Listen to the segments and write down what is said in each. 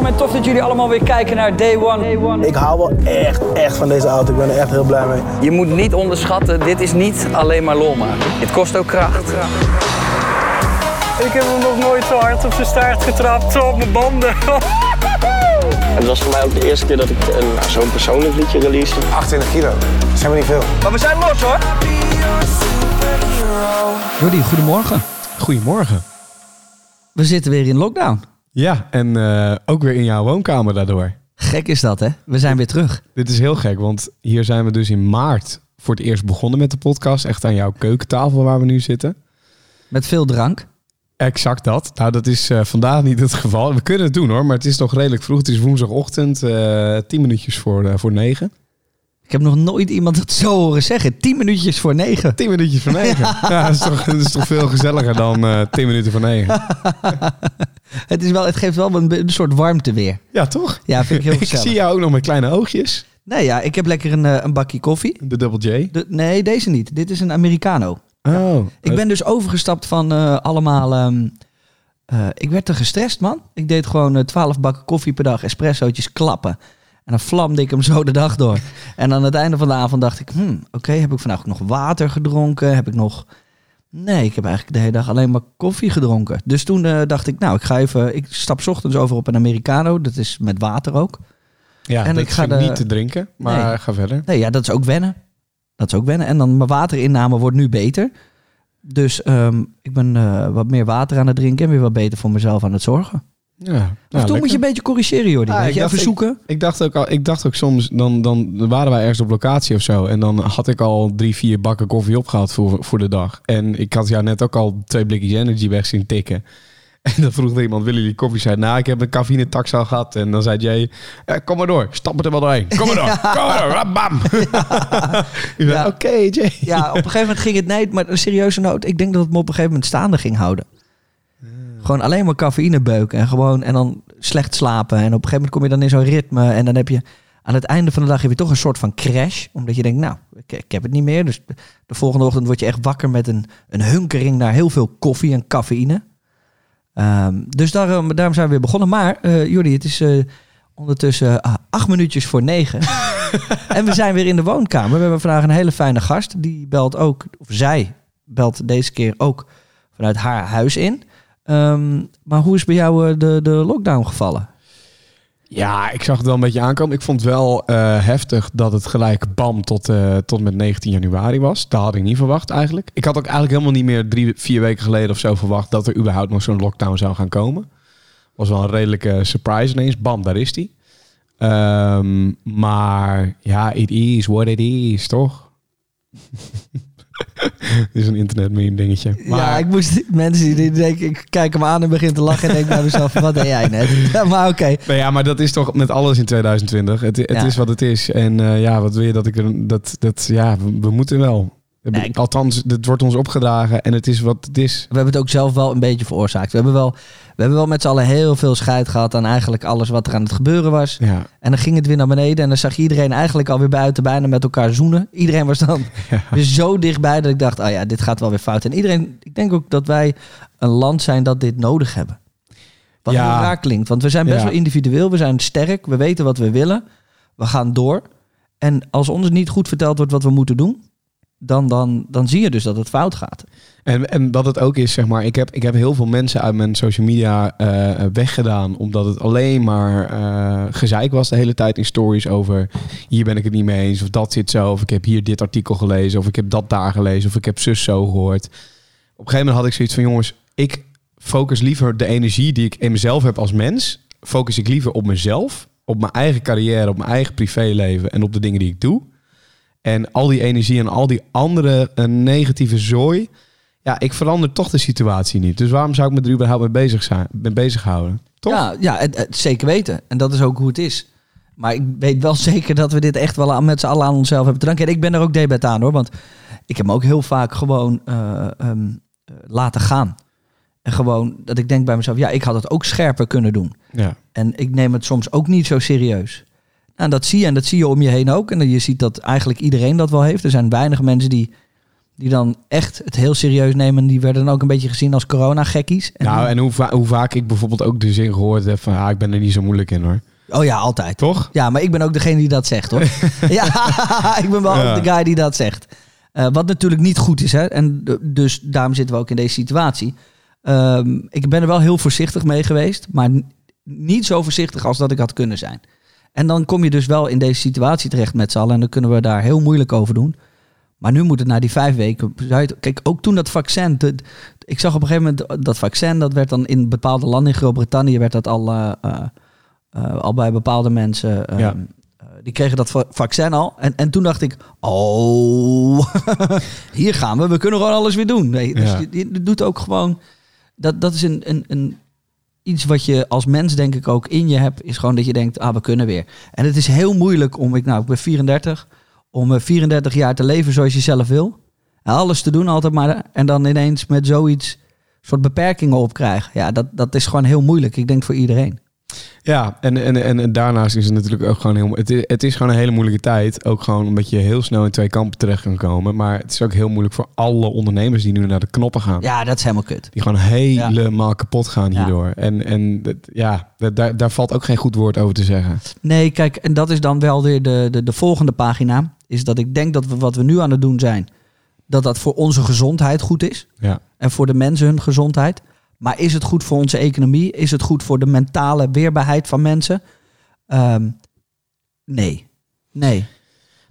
welkom en tof dat jullie allemaal weer kijken naar Day One. Ik hou wel echt, echt van deze auto. Ik ben er echt heel blij mee. Je moet niet onderschatten, dit is niet alleen maar lol maken. Het kost ook kracht. Ik heb hem nog nooit zo hard op zijn staart getrapt, zo op mijn banden. Het was voor mij ook de eerste keer dat ik een- nou, zo'n persoonlijk liedje release. 28 kilo. Dat zijn we niet veel. Maar we zijn los hoor. Jordi, goedemorgen. Goedemorgen. We zitten weer in lockdown. Ja, en eh, ook weer in jouw woonkamer daardoor. Gek is dat, hè? We zijn weer terug. Dit is heel gek, want hier zijn we dus in maart voor het eerst begonnen met de podcast. Echt aan jouw keukentafel waar we nu zitten. Met veel drank. Exact dat. Nou, dat is eh, vandaag niet het geval. We kunnen het doen hoor, maar het is nog redelijk vroeg. Het is woensdagochtend, eh tien minuutjes voor, voor negen. Ik heb nog nooit iemand dat zo horen zeggen. 10 minuutjes voor negen. Tien minuutjes voor negen. ja, dat is toch, dat is toch veel gezelliger dan eh tien minuten voor negen. Het, is wel, het geeft wel een, een soort warmte weer. Ja, toch? Ja, vind ik heel Ik gezellig. zie jou ook nog met kleine oogjes. Nee, ja, ik heb lekker een, eh, een bakje koffie. De Double J. De- nee, deze niet. Dit is een Americano. Oh. Ik ben dus overgestapt van eh, allemaal... ehm, eh, ik werd te gestrest, man. Ik deed gewoon eh, 12 bakken koffie per dag, espressootjes klappen. En dan vlamde ik hem zo de dag door. En aan het einde van de avond dacht ik... Hmm, Oké, heb ik vandaag ook nog water gedronken? Heb ik nog... Nee, ik heb eigenlijk de hele dag alleen maar koffie gedronken. Dus toen eh, dacht ik, nou, ik ga even... Ik stap ochtends over op een Americano. Dat is met water ook. Ja, En dat ik ga de- niet te drinken, maar Nee. ga verder. Nee, ja, dat is ook wennen. Dat is ook wennen. En dan mijn waterinname wordt nu beter. Dus ehm, ik ben eh, wat meer water aan het drinken en weer wat beter voor mezelf aan het zorgen. Ja, Af en toe moet je een beetje corrigeren, Jordi. Ah, Weet ik je, dacht, even zoeken. Ik dacht ook, al, ik dacht ook soms, dan, dan waren wij ergens op locatie of zo. En dan had ik al drie, vier bakken koffie opgehaald voor, voor de dag. En ik had jou net ook al twee blikjes energy weg zien tikken. En dan vroeg er iemand, willen jullie koffie? Zei, nou, ik heb een cafeïne tax al gehad. En dan zei Jay, ja, kom maar door, stap het er wel doorheen. Kom maar door, kom maar door, bam. Ik Ja. Oké, Jay. Ja, op een gegeven moment ging het nee, maar een serieuze noot. Ik denk dat het me op een gegeven moment staande ging houden. Gewoon alleen maar cafeïne beuken en gewoon en dan slecht slapen. En op een gegeven moment kom je dan in zo'n ritme en dan heb je aan het einde van de dag heb je toch een soort van crash, omdat je denkt, nou, ik, ik heb het niet meer. Dus de volgende ochtend word je echt wakker met een, een hunkering naar heel veel koffie en cafeïne. Ehm, dus daarom, daarom zijn we weer begonnen. Maar eh Jordi, het is eh, ondertussen ah, acht minuutjes voor negen. en we zijn weer in de woonkamer. We hebben vandaag een hele fijne gast. Die belt ook, of zij belt deze keer ook vanuit haar huis in. Ehm, maar hoe is bij jou eh, de, de lockdown gevallen? Ja, ik zag het wel een beetje aankomen. Ik vond het wel eh, heftig dat het gelijk bam tot, eh, tot met 19 januari was. Dat had ik niet verwacht eigenlijk. Ik had ook eigenlijk helemaal niet meer drie, vier weken geleden of zo verwacht dat er überhaupt nog zo'n lockdown zou gaan komen. Was wel een redelijke surprise ineens. Bam, daar is die. Ehm, maar ja, it is what it is, toch? Dit is een internet meme dingetje. Maar, Ja, ik moest mensen die denken, ik kijk hem aan en begin te lachen en denk bij mezelf, wat deed jij net? Ja, maar oké. Nou ja, maar dat is toch met alles in 2020. Het, het Ja. is wat het is. En eh, ja, wat wil je dat ik er... Dat, dat, ja, we, we moeten wel. Nee, ik- Althans, het wordt ons opgedragen en het is wat het is. We hebben het ook zelf wel een beetje veroorzaakt. We hebben wel, we hebben wel met z'n allen heel veel scheid gehad aan eigenlijk alles wat er aan het gebeuren was. Ja, En dan ging het weer naar beneden en dan zag je iedereen eigenlijk alweer buiten bijna met elkaar zoenen. Iedereen was dan Ja. weer zo dichtbij dat ik dacht, oh ja, dit gaat wel weer fout. En iedereen, ik denk ook dat wij een land zijn dat dit nodig hebben. Wat Ja. heel raar klinkt, want we zijn best wel individueel, we zijn sterk, we weten wat we willen, we gaan door. En als ons niet goed verteld wordt wat we moeten doen, dan, dan, dan zie je dus dat het fout gaat. En, en wat het ook is, zeg maar, ik heb, ik heb heel veel mensen uit mijn social media eh, weggedaan. Omdat het alleen maar eh gezeik was de hele tijd in stories over hier ben ik het niet mee eens. Of dat zit zo. Of ik heb hier dit artikel gelezen. Of ik heb dat daar gelezen. Of ik heb zus zo gehoord. Op een gegeven moment had ik zoiets van jongens, ik focus liever de energie die ik in mezelf heb als mens. Focus ik liever op mezelf. Op mijn eigen carrière, op mijn eigen privéleven en op de dingen die ik doe. En al die energie en al die andere eh, negatieve zooi. Ja, ik verander toch de situatie niet. Dus waarom zou ik me er überhaupt mee bezig, zijn, mee bezighouden? Toch? Ja, ja het, het- zeker weten. En dat is ook hoe het is. Maar ik weet wel zeker dat we dit echt wel aan, met z'n allen aan onszelf hebben te danken. En ik ben er ook debet aan hoor. Want ik heb me ook heel vaak gewoon eh, ehm, eh, laten gaan. En gewoon dat ik denk bij mezelf, ja, ik had het ook scherper kunnen doen. Ja. En ik neem het soms ook niet zo serieus. Nou, dat zie je en dat zie je om je heen ook. En je ziet dat eigenlijk iedereen dat wel heeft. Er zijn weinig mensen die, die dan echt het heel serieus nemen, die werden dan ook een beetje gezien als corona-gekkies. En Nou, en hoe, va- hoe vaak ik bijvoorbeeld ook de zin gehoord heb van... Ah, ik ben er niet zo moeilijk in hoor. Oh ja, altijd. Toch? Ja, maar ik ben ook degene die dat zegt, hoor. ja, ik ben wel Ja. de guy die dat zegt. Eh, wat natuurlijk niet goed is, hè. En dus daarom zitten we ook in deze situatie. Ehm, ik ben er wel heel voorzichtig mee geweest, maar niet zo voorzichtig als dat ik had kunnen zijn. En dan kom je dus wel in deze situatie terecht met z'n allen en dan kunnen we daar heel moeilijk over doen. Maar nu moet het na die vijf weken. Kijk, ook toen dat vaccin. de- ik zag op een gegeven moment dat vaccin. Dat werd dan in bepaalde landen. In Groot-Brittannië werd dat al, eh, eh, eh, al bij bepaalde mensen. eh, Ja. eh, die kregen dat va- vaccin al. En, en toen dacht ik. Oh, hier gaan we. We kunnen gewoon alles weer doen. Nee, dus Ja. je, je doet ook gewoon. Dat, dat is een, een, een, iets wat je als mens denk ik ook in je hebt. Is gewoon dat je denkt. Ah, we kunnen weer. En het is heel moeilijk om. Ik, nou, ik ben 34 om eh, 34 jaar te leven zoals je zelf wil. En alles te doen altijd maar. En dan ineens met zoiets soort beperkingen opkrijgen. Ja, dat, dat is gewoon heel moeilijk. Ik denk voor iedereen. Ja, en, en, en, en daarnaast is het natuurlijk ook gewoon heel... Het is, het is gewoon een hele moeilijke tijd. Ook gewoon omdat je heel snel in twee kampen terecht kan komen. Maar het is ook heel moeilijk voor alle ondernemers die nu naar de knoppen gaan. Ja, dat is helemaal kut. Die gewoon helemaal kapot gaan Ja. hierdoor. En, en dat- ja, dat- daar, daar valt ook geen goed woord over te zeggen. Nee, kijk, en dat is dan wel weer de, de, de volgende pagina. Is dat ik denk dat we wat we nu aan het doen zijn, dat dat voor onze gezondheid goed is. Ja. En voor de mensen hun gezondheid. Maar is het goed voor onze economie? Is het goed voor de mentale weerbaarheid van mensen? Ehm, nee. Nee.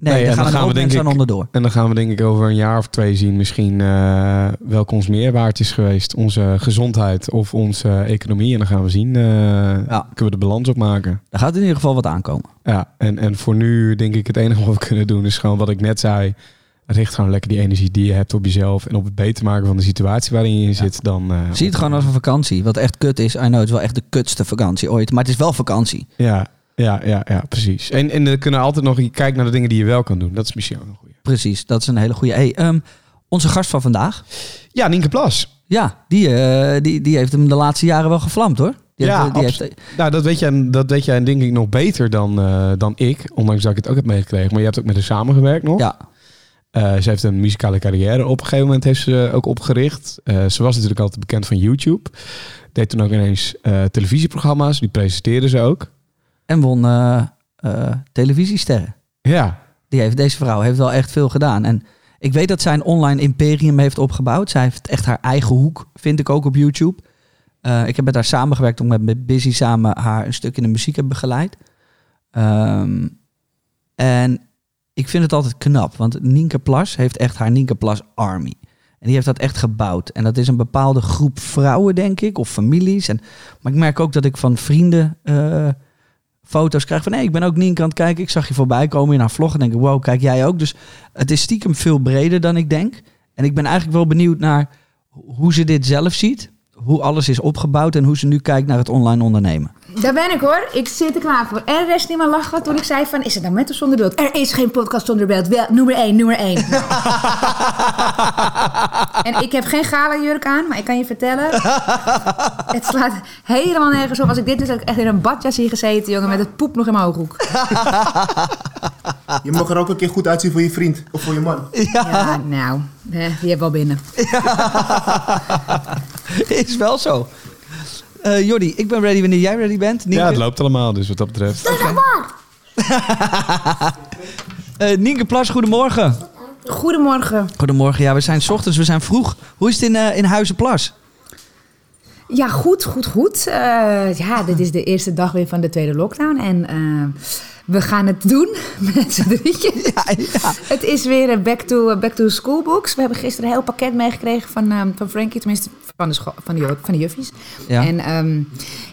Nee, Nee, daar dan gaan, gaan we denk aan ik- onderdoor. En dan gaan we denk ik over een jaar of twee zien misschien eh welke ons meer waard is geweest. Onze gezondheid of onze economie. En dan gaan we zien, eh, Ja. kunnen we de balans opmaken. Er gaat in ieder geval wat aankomen. Ja, en, en voor nu denk ik het enige wat we kunnen doen is gewoon wat ik net zei. Richt gewoon lekker die energie die je hebt op jezelf en op het beter maken van de situatie waarin je zit. Dan, eh, Zie het gewoon als een vakantie. Wat echt kut is. I know, het is wel echt de kutste vakantie ooit. Maar het is wel vakantie. Ja, ja, ja, ja, precies. En, en er kunnen altijd nog, je kijkt naar de dingen die je wel kan doen. Dat is misschien ook een goede. Precies, dat is een hele goede. Hey, ehm, onze gast van vandaag. Ja, Nienke Plas. Ja, die, eh, die, die heeft hem de laatste jaren wel gevlamd hoor. Die Ja, heeft, die heeft, Nou, dat weet jij, dat weet jij denk ik nog beter dan, eh, dan ik. Ondanks dat ik het ook heb meegekregen. Maar je hebt ook met haar samengewerkt nog. ja, Eh, ze heeft een muzikale carrière op een gegeven moment heeft ze ook opgericht. Eh, ze was natuurlijk altijd bekend van YouTube. Deed toen ook ineens eh, televisieprogramma's. Die presenteerde ze ook. en won televisiesterren. Ja, Die heeft, deze vrouw heeft wel echt veel gedaan. En ik weet dat zij een online imperium heeft opgebouwd. Zij heeft echt haar eigen hoek, vind ik ook op YouTube. Ik heb met haar samengewerkt ik met Busy samen haar een stuk in de muziek heb begeleid. Ehm, en ik vind het altijd knap, want Nienke Plas heeft echt haar Nienke Plas Army. En die heeft dat echt gebouwd. En dat is een bepaalde groep vrouwen, denk ik, of families. En, maar ik merk ook dat ik van vrienden eh, foto's krijg van... hé, ik ben ook Nienke aan het kijken. Ik zag je voorbij komen in haar vlog en denk ik... wow, kijk jij ook? Dus het is stiekem veel breder dan ik denk. En ik ben eigenlijk wel benieuwd naar hoe ze dit zelf ziet. Hoe alles is opgebouwd en hoe ze nu kijkt naar het online ondernemen. Daar ben ik hoor. Ik zit er klaar voor. En er rest niemand lachen toen ik zei van... Is het nou met of zonder beeld? Er is geen podcast zonder beeld. Wel, nummer één, nummer één. en ik heb geen gala-jurk aan, maar ik kan je vertellen... het slaat helemaal nergens op. Als ik dit dus ik echt in een badjas hier gezeten, jongen... met het poep nog in mijn ooghoek. Je mag er ook een keer goed uitzien voor je vriend of voor je man. Ja, nou, eh, die heb wel binnen. is wel zo. Eh Jordi, ik ben ready wanneer jij ready bent. Nienke, ja, het loopt allemaal. Dus wat dat betreft. Eh, Nienke Plas, goedemorgen. Goedemorgen. Goedemorgen, ja, we zijn 's ochtends, we zijn vroeg. Hoe is het in, eh in Huizenplas? Ja, goed, goed, goed. Eh, ja, dit is de eerste dag weer van de tweede lockdown. En we gaan het doen met z'n drietjes. Ja, ja. Het is weer eh, back to, back to school books. We hebben gisteren een heel pakket meegekregen van, ehm, van Frankie, tenminste van de, van de, van de juffies. Ja. En ehm,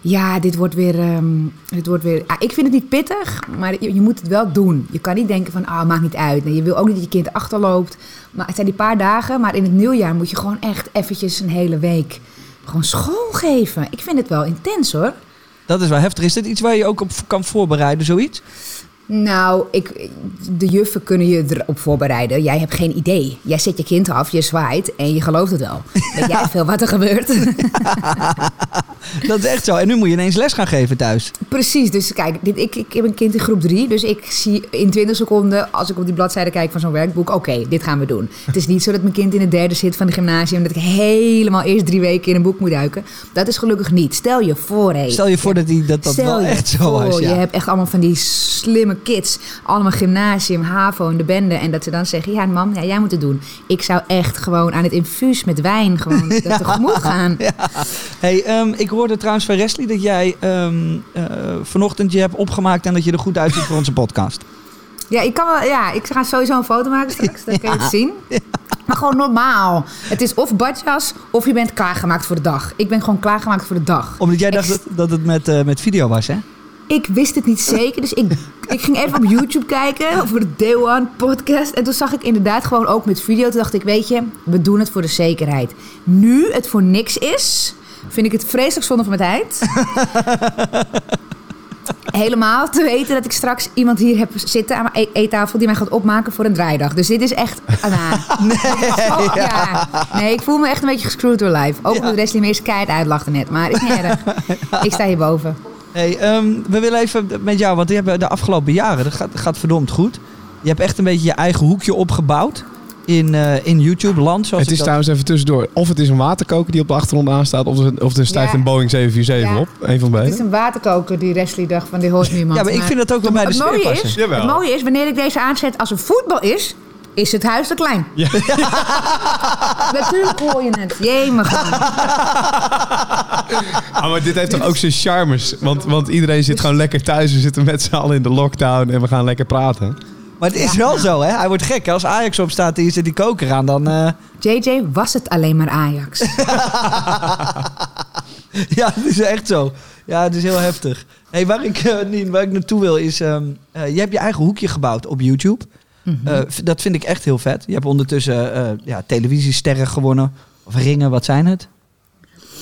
ja, dit wordt weer. ehm, dit wordt weer ah, ik vind het niet pittig, maar je, je moet het wel doen. Je kan niet denken van, ah, maakt niet uit. Nee, je wil ook niet dat je kind achterloopt. Maar het zijn die paar dagen, maar in het nieuwjaar moet je gewoon echt eventjes een hele week gewoon school geven. Ik vind het wel intens hoor. Dat is wel heftig. Is dit iets waar je ook op kan voorbereiden, zoiets? Nou, ik, de juffen kunnen je erop voorbereiden. Jij hebt geen idee. Jij zet je kind af, je zwaait en je gelooft het wel. Weet jij veel wat er gebeurt? Dat is echt zo. En nu moet je ineens les gaan geven thuis. Precies, dus kijk, dit, ik, ik heb een kind in groep 3, dus ik zie in 20 seconden, als ik op die bladzijde kijk van zo'n werkboek, oké, dit gaan we doen. Het is niet zo dat mijn kind in het derde zit van de gymnasium, dat ik helemaal eerst drie weken in een boek moet duiken. Dat is gelukkig niet. Stel je voor, hé. Stel je voor dat die, dat, dat wel echt zo voor, was. Ja. Je hebt echt allemaal van die slimme kids. Allemaal gymnasium, HAVO en de bende. En dat ze dan zeggen, ja mam, ja, jij moet het doen. Ik zou echt gewoon aan het infuus met wijn gewoon dat tegemoet gaan. Ja. Hey, ehm, ik hoorde trouwens van Wesley dat jij ehm, eh, vanochtend je hebt opgemaakt en dat je er goed uitziet voor onze podcast. Ja, ik kan wel, ja, ik ga sowieso een foto maken straks. Dan kun je het zien. Maar gewoon normaal. Het is of badjas of je bent klaargemaakt voor de dag. Ik ben gewoon klaargemaakt voor de dag. Omdat jij dacht dat het met, eh, met video was, hè? Ik wist het niet zeker, dus ik, ik ging even op YouTube kijken voor de Day One podcast. En toen zag ik inderdaad gewoon ook met video. Toen dacht ik, weet je, we doen het voor de zekerheid. Nu het voor niks is, vind ik het vreselijk zonde van mijn tijd. Helemaal te weten dat ik straks iemand hier heb zitten aan mijn e- eettafel die mij gaat opmaken voor een draaidag. Dus dit is echt. ah, nee, ja. nee, ik voel me echt een beetje gescrewd door life. Ook omdat Wesley me eerst keihard uitlachte net. Maar is niet erg. Ik sta hierboven. Hey, ehm, we willen even met jou, want je hebt de afgelopen jaren, dat gaat, gaat verdomd goed. Je hebt echt een beetje je eigen hoekje opgebouwd in, eh, in YouTube-land. Zoals Het is dat- trouwens even tussendoor. Of het is een waterkoker die op de achtergrond aanstaat. Of, er- of er stijgt Ja. een Boeing 747 Ja. op. Een van Het is beide. een waterkoker die Wesley dacht van die hoort niemand. Ja, maar ik vind dat ook wel bij de het sfeer mooie, passen. is, het mooie is, wanneer ik deze aanzet als een voetbal is, is het huis te klein. Ja. Natuurlijk hoor je het. Jemig. man. Ah, maar dit heeft toch ook zijn charmes. Want, want iedereen zit gewoon lekker thuis. We zitten met z'n allen in de lockdown. En we gaan lekker praten. Maar het is wel zo, hè? Hij wordt gek. hè? Als Ajax opstaat en je zet die koker aan, dan... eh, JJ was het alleen maar Ajax. ja, het is echt zo. Ja, het is heel heftig. Hey, waar, ik, eh, Nien, waar ik naartoe wil is... ehm, eh, je hebt je eigen hoekje gebouwd op YouTube. Eh, v- dat vind ik echt heel vet. Je hebt ondertussen eh ja, televisiesterren gewonnen. Of ringen, wat zijn het?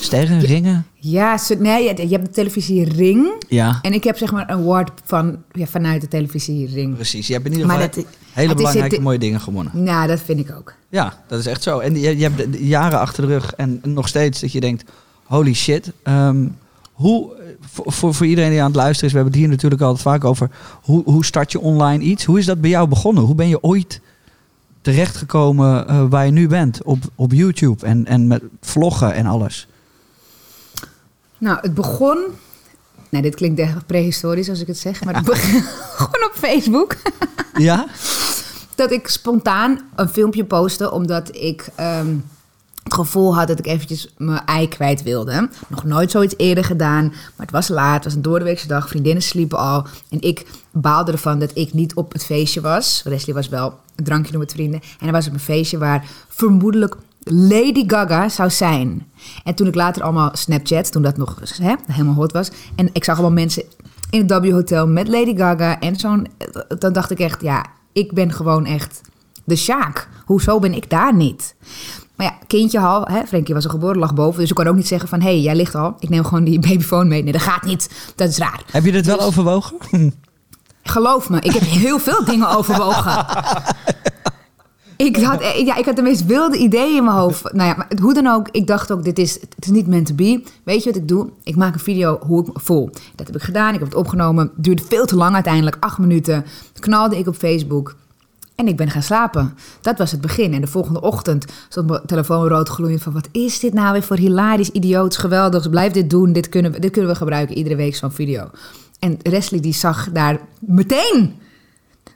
Sterren, ringen? Ja, nee, je hebt de televisie Ring. Ja, En ik heb zeg maar een award van, ja, vanuit de televisie Ring. precies. Je hebt in ieder geval dat- hele belangrijke mooie dingen gewonnen. Nou, dat vind ik ook. Ja, dat is echt zo. En je, je hebt de, de jaren achter de rug en nog steeds dat je denkt, holy shit. Ehm, hoe, voor, voor, voor iedereen die aan het luisteren is, we hebben het hier natuurlijk altijd vaak over, hoe, hoe start je online iets? Hoe is dat bij jou begonnen? Hoe ben je ooit terechtgekomen eh, waar je nu bent op, op YouTube en, en met vloggen en alles? Nou, het begon... Nou, dit klinkt echt prehistorisch als ik het zeg. Maar het begon gewoon op Facebook. Ja? dat ik spontaan een filmpje postte omdat ik ehm, het gevoel had dat ik eventjes mijn ei kwijt wilde. Nog nooit zoiets eerder gedaan, maar het was laat, het was een doordeweekse dag, vriendinnen sliepen al. En ik baalde ervan dat ik niet op het feestje was. Wesley was wel een drankje doen met vrienden. En er was op een feestje waar vermoedelijk Lady Gaga zou zijn. En toen ik later allemaal Snapchat, toen dat nog hè, helemaal hot was. En ik zag allemaal mensen in het W Hotel met Lady Gaga en zo'n... Dan dacht ik echt, ja, ik ben gewoon echt de Sjaak. Hoezo ben ik daar niet? Maar ja, kindje al, hè, Frenkie was er geboren, lag boven. Dus ik kan ook niet zeggen van, hé, hey, jij ligt al. Ik neem gewoon die babyfoon mee. Nee, dat gaat niet. Dat is raar. Heb je dit wel Dus- overwogen? Geloof me, ik heb heel veel dingen overwogen. Ik had, eh, ja, ik had de meest wilde ideeën in mijn hoofd. Nou ja, maar hoe dan ook, ik dacht ook, dit is, het is niet meant to be. Weet je wat ik doe? Ik maak een video hoe ik me voel. Dat heb ik gedaan, ik heb het opgenomen. Duurde veel te lang uiteindelijk, acht minuten. Knalde ik op Facebook. En ik ben gaan slapen. Dat was het begin. En de volgende ochtend stond mijn telefoon rood gloeiend van... wat is dit nou weer voor hilarisch, idioots, geweldigs. Blijf dit doen, dit kunnen, we, dit kunnen we gebruiken iedere week zo'n video. En Wesley die zag daar meteen,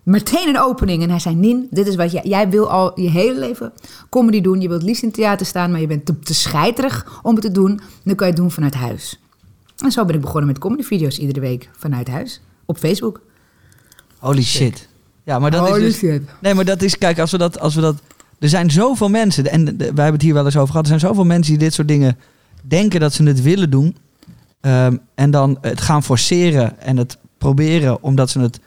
meteen een opening. En hij zei, Nien, dit is wat jij... Jij wil al je hele leven comedy doen. Je wilt liefst in het theater staan, maar je bent te, te scheiterig om het te doen. Dan kan je het doen vanuit huis. En zo ben ik begonnen met comedyvideo's iedere week vanuit huis. Op Facebook. Holy shit. Ja, maar dat Holy is dus... Nee, maar dat is, kijk, als we dat, als we dat. Er zijn zoveel mensen, en wij hebben het hier wel eens over gehad. Er zijn zoveel mensen die dit soort dingen denken dat ze het willen doen. ehm, en dan het gaan forceren en het proberen omdat ze het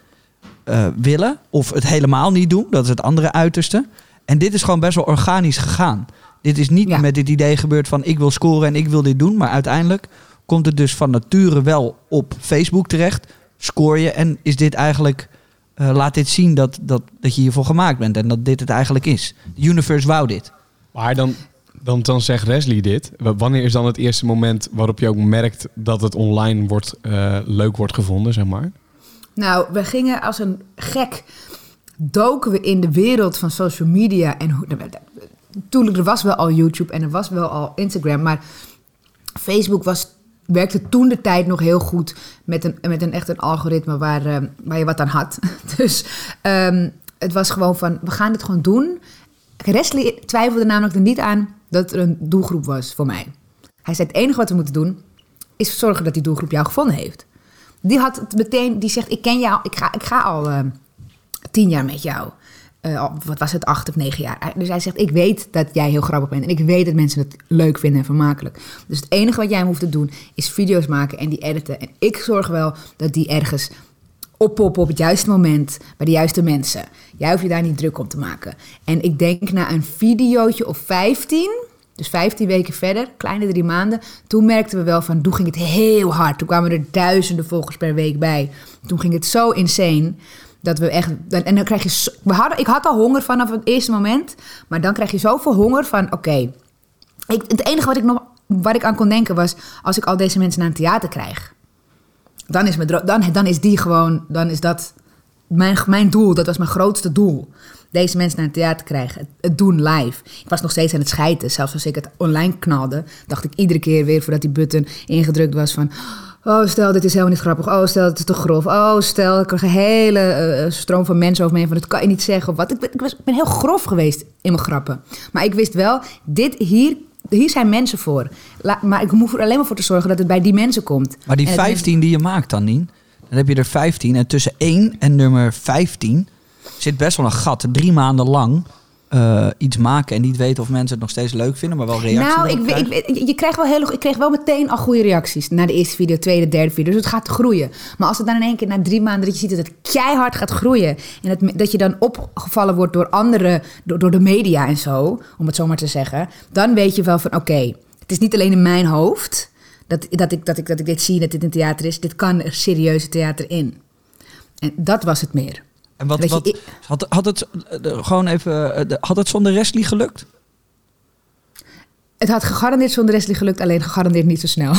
eh, willen. Of het helemaal niet doen. Dat is het andere uiterste. En dit is gewoon best wel organisch gegaan. Dit is niet Ja. met dit idee gebeurd van ik wil scoren en ik wil dit doen. Maar uiteindelijk komt het dus van nature wel op Facebook terecht. Scoor je en is dit eigenlijk eh, laat dit zien dat, dat, dat je hiervoor gemaakt bent en dat dit het eigenlijk is. De universe wou dit. Maar dan, Dan, dan zegt Leslie dit. Wanneer is dan het eerste moment waarop je ook merkt dat het online wordt, eh, leuk wordt gevonden, zeg maar? Nou, we gingen als een gek, doken we in de wereld van social media. En hoe, natuurlijk, er was wel al YouTube en er was wel al Instagram, maar Facebook was, werkte toen de tijd nog heel goed met een, met een echt een algoritme waar, eh, waar je wat aan had. Dus ehm, het was gewoon van, we gaan dit gewoon doen. Wesley twijfelde namelijk er niet aan dat er een doelgroep was voor mij. Hij zei, het enige wat we moeten doen, is zorgen dat die doelgroep jou gevonden heeft. Die had meteen, die zegt, ik ken jou, ik ga, ik ga al eh, tien jaar met jou. Eh, wat was het, acht of negen jaar. Dus hij zegt, ik weet dat jij heel grappig bent. En ik weet dat mensen het leuk vinden en vermakelijk. Dus het enige wat jij te doen, is video's maken en die editen. En ik zorg wel dat die ergens oppoppen op het juiste moment bij de juiste mensen. Jij hoeft je daar niet druk om te maken. En ik denk na een videootje of 15, dus 15 weken verder, kleine drie maanden, toen merkten we wel van, toen ging het heel hard. Toen kwamen er duizenden volgers per week bij. Toen ging het zo insane. Dat we echt. En dan krijg je. We hadden, ik had al honger vanaf het eerste moment. Maar dan krijg je zoveel honger van. Oké. het enige wat ik nog. Waar ik aan kon denken was. Als ik al deze mensen naar een theater krijg. Dan is, mijn dan, dan is die gewoon. Dan is dat mijn, mijn doel. Dat was mijn grootste doel. Deze mensen naar het theater krijgen. Het, het doen live. Ik was nog steeds aan het schijten. Zelfs als ik het online knalde. Dacht ik iedere keer weer voordat die button ingedrukt was van. Oh, stel, dit is helemaal niet grappig. Oh, stel, dit is te grof. Oh, stel, ik krijg een hele eh, stroom van mensen over me heen van... dat kan je niet zeggen of wat. Ik ben, ik, was, ik ben heel grof geweest in mijn grappen. Maar ik wist wel, dit hier, hier zijn mensen voor. La- maar ik hoef er alleen maar voor te zorgen dat het bij die mensen komt. Maar die En het 15 die je maakt dan niet, dan heb je er 15. En tussen 1 en nummer 15 zit best wel een gat. Drie maanden lang eh, iets maken en niet weten of mensen het nog steeds leuk vinden, maar wel reacties. Nou, ik, ik, je krijgt wel heel, ik kreeg wel meteen al goede reacties na de eerste video, tweede, derde video. Dus het gaat groeien. Maar als het dan in één keer na drie maanden dat je ziet dat het keihard gaat groeien en dat, dat je dan opgevallen wordt door anderen, door, door de media en zo, om het zo maar te zeggen, dan weet je wel van oké, het is niet alleen in mijn hoofd dat, dat, ik, dat, ik, dat ik dit zie, dat dit een theater is. Dit kan er serieuze theater in. En dat was het meer. En wat, je, had, had, het, eh, gewoon even, eh, had het zonder Wesley gelukt? Het had gegarandeerd zonder Wesley gelukt, alleen gegarandeerd niet zo snel.